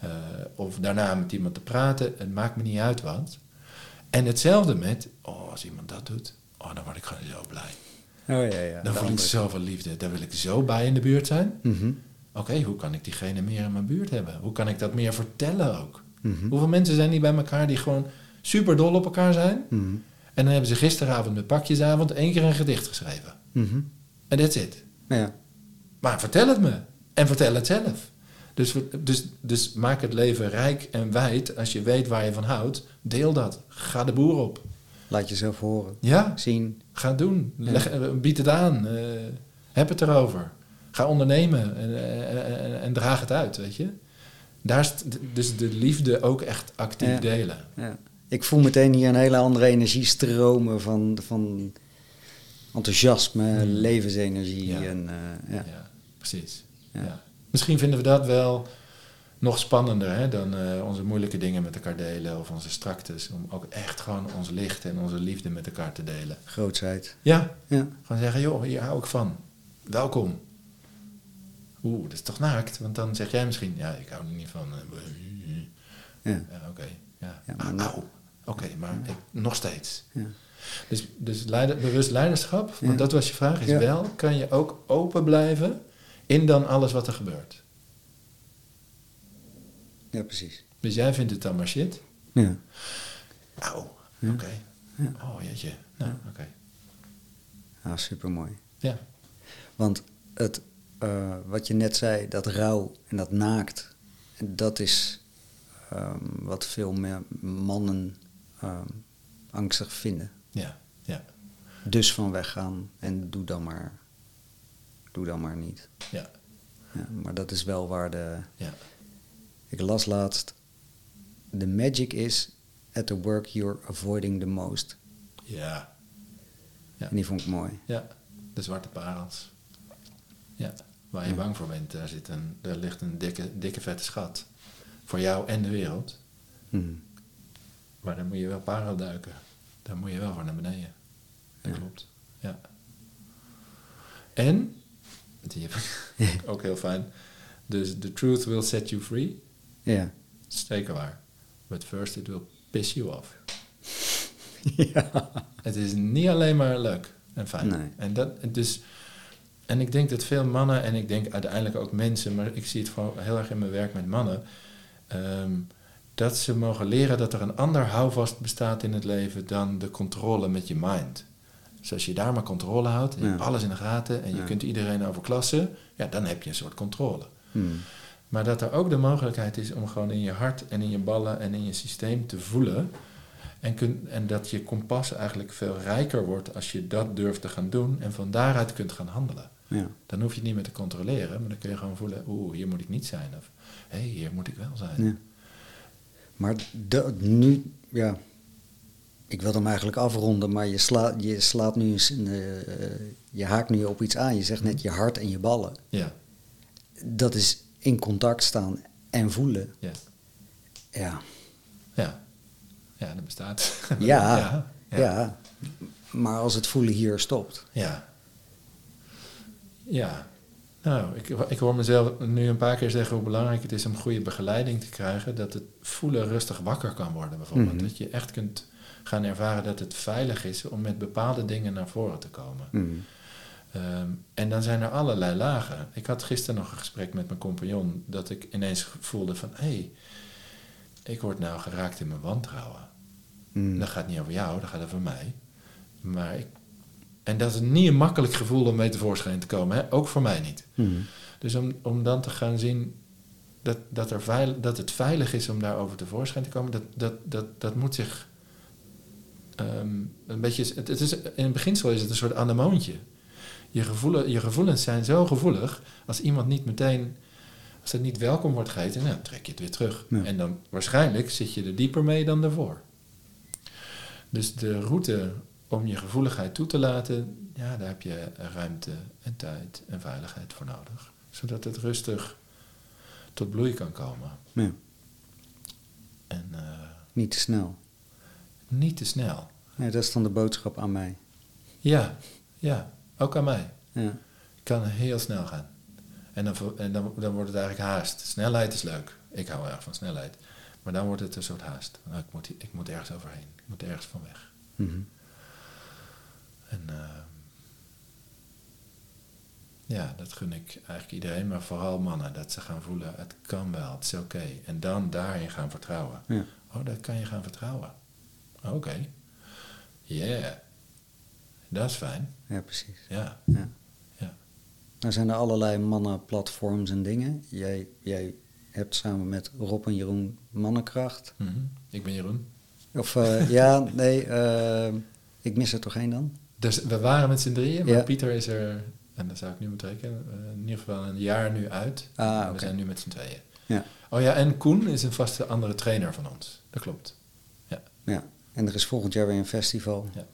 Speaker 2: eh, of daarna met iemand te praten, het maakt me niet uit wat. En hetzelfde met, oh, als iemand dat doet, oh, dan word ik gewoon zo blij.
Speaker 1: Oh ja, ja.
Speaker 2: Dan voel ik zoveel liefde, daar wil ik zo bij in de buurt zijn.
Speaker 1: Mhm.
Speaker 2: Oké, hoe kan ik diegene meer in mijn buurt hebben? Hoe kan ik dat meer vertellen ook?
Speaker 1: Mhm.
Speaker 2: Hoeveel mensen zijn die bij elkaar die gewoon super dol op elkaar zijn?
Speaker 1: Mhm.
Speaker 2: En dan hebben ze gisteravond met pakjesavond één keer een gedicht geschreven.
Speaker 1: Mhm.
Speaker 2: En that's it.
Speaker 1: Ja.
Speaker 2: Maar vertel het me. En vertel het zelf. Dus, dus, dus maak het leven rijk en wijd. Als je weet waar je van houdt, deel dat. Ga de boer op.
Speaker 1: Laat jezelf horen.
Speaker 2: Ja,
Speaker 1: Zien.
Speaker 2: ga het doen. Leg, eh, bied het aan. eh, heb het erover. Ga ondernemen en, eh, en, en draag het uit, weet je. Daar is dus de liefde ook echt actief
Speaker 1: Ja.
Speaker 2: delen.
Speaker 1: Ja. Ik voel meteen hier een hele andere energie stromen van, van enthousiasme,
Speaker 2: Mm.
Speaker 1: levensenergie. En, eh, ja.
Speaker 2: Ja, precies. Misschien vinden we dat wel nog spannender hè, dan eh, onze moeilijke dingen met elkaar delen of onze straktes. Om ook echt gewoon ons licht en onze liefde met elkaar te delen.
Speaker 1: Grootsheid.
Speaker 2: Ja,
Speaker 1: Ja.
Speaker 2: gewoon zeggen, joh, hier hou ik van. Welkom. Oeh, dat is toch naakt? Want dan zeg jij misschien, ja, ik hou er niet van.
Speaker 1: Ja.
Speaker 2: Ja, oké. Ja.
Speaker 1: Ja, maar nou-.
Speaker 2: Oké, maar ik, nog steeds.
Speaker 1: Ja.
Speaker 2: Dus, dus leider, bewust leiderschap, want
Speaker 1: Ja.
Speaker 2: dat was je vraag, is
Speaker 1: Ja.
Speaker 2: wel, kan je ook open blijven in dan alles wat er gebeurt.
Speaker 1: ja, precies.
Speaker 2: Dus jij vindt het dan maar shit.
Speaker 1: Ja.
Speaker 2: Auw,
Speaker 1: Ja.
Speaker 2: oké.
Speaker 1: Ja.
Speaker 2: Oh jeetje, nou oké.
Speaker 1: Ah, supermooi.
Speaker 2: Ja,
Speaker 1: Want het, eh, wat je net zei, dat rouw en dat naakt, dat is ehm, wat veel meer mannen ehm, angstig vinden.
Speaker 2: Ja, ja,
Speaker 1: Dus van weggaan en doe dan maar, doe dan maar niet.
Speaker 2: ja,
Speaker 1: Ja, maar dat is wel waar de,
Speaker 2: ja.
Speaker 1: ik las laatst, the magic is at the work you're avoiding the most.
Speaker 2: Ja, Ja.
Speaker 1: En die vond ik mooi.
Speaker 2: ja. De zwarte parels. Ja, waar je
Speaker 1: Ja.
Speaker 2: bang voor bent, daar, zit een, daar ligt een dikke, dikke vette schat. Voor jou en de wereld.
Speaker 1: Mhm.
Speaker 2: Maar dan moet je wel parel duiken. Daar moet je wel voor naar beneden. Dat
Speaker 1: Ja.
Speaker 2: klopt. Ja. En, die heb ik ook heel fijn. Dus the truth will set you free.
Speaker 1: Ja.
Speaker 2: Zeker waar. But first it will piss you off.
Speaker 1: ja.
Speaker 2: Het is niet alleen maar leuk en fijn.
Speaker 1: Nee.
Speaker 2: En, dat, dus, en ik denk dat veel mannen, en ik denk uiteindelijk ook mensen, maar ik zie het vooral heel erg in mijn werk met mannen, ehm, dat ze mogen leren dat er een ander houvast bestaat in het leven dan de controle met je mind. Dus als je daar maar controle houdt, en je
Speaker 1: Ja.
Speaker 2: hebt alles in de gaten en je
Speaker 1: Ja.
Speaker 2: kunt iedereen overklassen, ja, dan heb je een soort controle.
Speaker 1: Mhm.
Speaker 2: Maar dat er ook de mogelijkheid is om gewoon in je hart en in je ballen en in je systeem te voelen. En, kun, en dat je kompas eigenlijk veel rijker wordt als je dat durft te gaan doen en van daaruit kunt gaan handelen.
Speaker 1: Ja.
Speaker 2: Dan hoef je het niet meer te controleren, maar dan kun je gewoon voelen, oeh, hier moet ik niet zijn. Of hé, hey, hier moet ik wel zijn.
Speaker 1: Maar de, nu, ja, ik wil hem eigenlijk afronden, maar je, slaat je slaat nu eens, in de, eh, je haakt nu op iets aan. Je zegt net je hart en je ballen.
Speaker 2: Ja,
Speaker 1: Dat is in contact staan en voelen.
Speaker 2: ja,
Speaker 1: Ja,
Speaker 2: ja. Ja, dat bestaat.
Speaker 1: ja,
Speaker 2: ja.
Speaker 1: ja.
Speaker 2: ja.
Speaker 1: Maar als het voelen hier stopt.
Speaker 2: Ja. Ja. Nou, ik, ik hoor mezelf nu een paar keer zeggen hoe belangrijk het is om goede begeleiding te krijgen. Dat het voelen rustig wakker kan worden, bijvoorbeeld.
Speaker 1: Mhm.
Speaker 2: Dat je echt kunt gaan ervaren dat het veilig is om met bepaalde dingen naar voren te komen.
Speaker 1: Mm.
Speaker 2: Ehm, en dan zijn er allerlei lagen. Ik had gisteren nog een gesprek met mijn compagnon dat ik ineens voelde van hé, hey, ik word nou geraakt in mijn wantrouwen.
Speaker 1: Mm.
Speaker 2: Dat gaat niet over jou, dat gaat over mij. Maar ik, en dat is niet een makkelijk gevoel om mee tevoorschijn te komen, hè? ook voor mij niet.
Speaker 1: Mm.
Speaker 2: Dus om, om dan te gaan zien dat, dat, er veil, dat het veilig is om daarover tevoorschijn te komen, dat, dat, dat, dat moet zich ehm, een beetje. Het, het is, in het beginsel is het een soort anemoontje. Je, gevoelen, je gevoelens zijn zo gevoelig, als iemand niet meteen, als het niet welkom wordt geheten, nou, dan trek je het weer terug.
Speaker 1: Ja.
Speaker 2: En dan waarschijnlijk zit je er dieper mee dan daarvoor. Dus de route om je gevoeligheid toe te laten, ja, daar heb je ruimte en tijd en veiligheid voor nodig. Zodat het rustig tot bloei kan komen.
Speaker 1: Ja,
Speaker 2: En eh,
Speaker 1: niet te snel.
Speaker 2: niet te snel.
Speaker 1: Nee, dat is dan de boodschap aan mij.
Speaker 2: Ja, ja, ook aan mij.
Speaker 1: Ja,
Speaker 2: kan heel snel gaan. En, dan, en dan, dan wordt het eigenlijk haast. Snelheid is leuk. Ik hou erg van snelheid. Maar dan wordt het een soort haast. Nou, ik, moet, ik moet ergens overheen. Ik moet ergens van weg.
Speaker 1: Mhm.
Speaker 2: En eh, ja, dat gun ik eigenlijk iedereen, maar vooral mannen. Dat ze gaan voelen, het kan wel, het is oké. En dan daarin gaan vertrouwen.
Speaker 1: ja.
Speaker 2: Oh, dat kan je gaan vertrouwen. Oké. Yeah. Dat is fijn.
Speaker 1: ja, precies.
Speaker 2: Ja.
Speaker 1: Ja.
Speaker 2: Ja.
Speaker 1: Nou zijn er allerlei mannenplatforms en dingen. Jij, jij hebt samen met Rob en Jeroen Mannenkracht.
Speaker 2: Mhm. Ik ben Jeroen.
Speaker 1: Of eh, ja, nee, eh, ik mis er toch één dan?
Speaker 2: Dus we waren met z'n drieën, maar
Speaker 1: Ja.
Speaker 2: Pieter is er, en dat zou ik nu moeten rekenen, eh, in ieder geval een jaar nu uit.
Speaker 1: Ah,
Speaker 2: we zijn nu met z'n tweeën.
Speaker 1: Ja.
Speaker 2: Oh ja, en Koen is een vaste andere trainer van ons. Dat klopt. Ja.
Speaker 1: Ja. En er is volgend jaar weer een festival.
Speaker 2: Ja.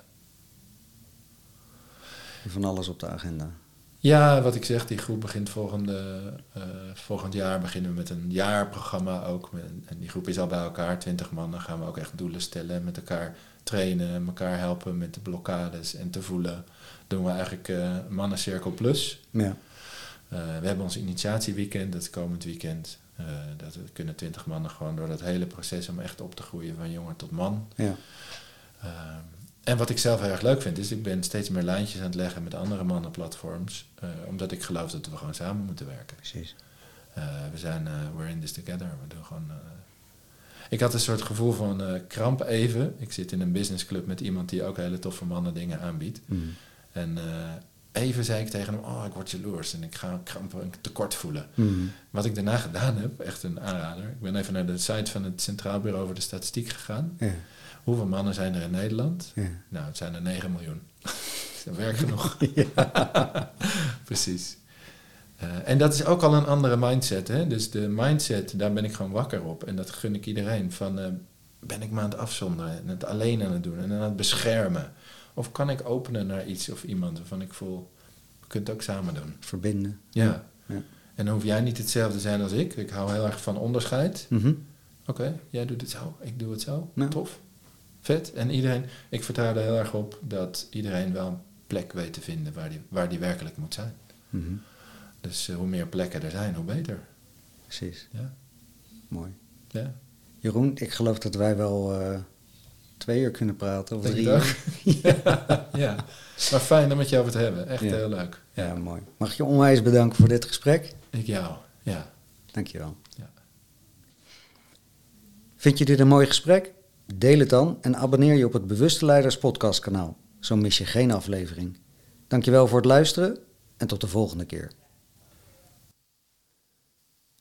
Speaker 1: Van alles op de agenda.
Speaker 2: Ja, wat ik zeg, die groep begint volgende, eh, volgend jaar beginnen we met een jaarprogramma ook. Met- En die groep is al bij elkaar, 20 man. Dan gaan we ook echt doelen stellen, met elkaar trainen, elkaar helpen met de blokkades en te voelen. Doen we eigenlijk eh Mannencirkel Plus.
Speaker 1: Ja.
Speaker 2: Eh, we hebben ons initiatieweekend, dat is komend weekend. Eh, dat kunnen 20 mannen gewoon door dat hele proces om echt op te groeien van jongen tot man.
Speaker 1: Ja.
Speaker 2: En wat ik zelf heel erg leuk vind, is ik ben steeds meer lijntjes aan het leggen met andere mannenplatforms. omdat ik geloof dat we gewoon samen moeten werken.
Speaker 1: Precies.
Speaker 2: We zijn, we're in this together. We doen gewoon. Ik had een soort gevoel van eh, kramp even. Ik zit in een businessclub met iemand die ook hele toffe mannen dingen aanbiedt.
Speaker 1: Mm.
Speaker 2: En eh, even zei ik tegen hem, oh ik word jaloers en ik ga kramp een tekort voelen.
Speaker 1: Mm.
Speaker 2: Wat ik daarna gedaan heb, echt een aanrader. Ik ben even naar de site van het Centraal Bureau voor de Statistiek gegaan.
Speaker 1: Ja.
Speaker 2: Hoeveel mannen zijn er in Nederland?
Speaker 1: Ja.
Speaker 2: Nou, het zijn er 9 miljoen. dat werkt genoeg. Precies. Eh, en dat is ook al een andere mindset. Hè? Dus de mindset, daar ben ik gewoon wakker op. En dat gun ik iedereen. Van, eh, ben ik me aan het afzonderen en het alleen aan het doen en aan het beschermen? Of kan ik openen naar iets of iemand waarvan ik voel, we kunnen het ook samen doen.
Speaker 1: Verbinden.
Speaker 2: Ja.
Speaker 1: Ja.
Speaker 2: En dan hoef jij niet hetzelfde te zijn als ik. Ik hou heel erg van onderscheid.
Speaker 1: Mhm.
Speaker 2: Oké, jij doet het zo, ik doe het zo. Tof. Vet. En iedereen, ik vertrouw er heel erg op dat iedereen wel een plek weet te vinden waar die, waar die werkelijk moet zijn.
Speaker 1: Mhm.
Speaker 2: Dus eh, hoe meer plekken er zijn, hoe beter.
Speaker 1: Precies.
Speaker 2: Ja.
Speaker 1: Mooi.
Speaker 2: Ja.
Speaker 1: Jeroen, ik geloof dat wij wel eh, twee uur kunnen praten. Of
Speaker 2: Denk
Speaker 1: drie uur.
Speaker 2: ja. ja. Maar fijn om met over te hebben. Echt
Speaker 1: Ja.
Speaker 2: heel leuk.
Speaker 1: Ja, mooi. Mag je onwijs bedanken voor dit gesprek?
Speaker 2: Ik jou. Ja.
Speaker 1: Dankjewel.
Speaker 2: Ja.
Speaker 1: Vind je dit een mooi gesprek? Deel het dan en abonneer je op het Bewuste Leiders podcastkanaal. Zo mis je geen aflevering. Dankjewel voor het luisteren en tot de volgende keer.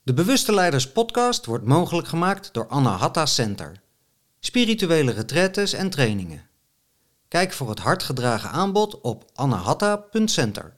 Speaker 1: De Bewuste Leiders podcast wordt mogelijk gemaakt door Anahata Center. Spirituele retretes en trainingen. Kijk voor het hardgedragen aanbod op anahatta.center.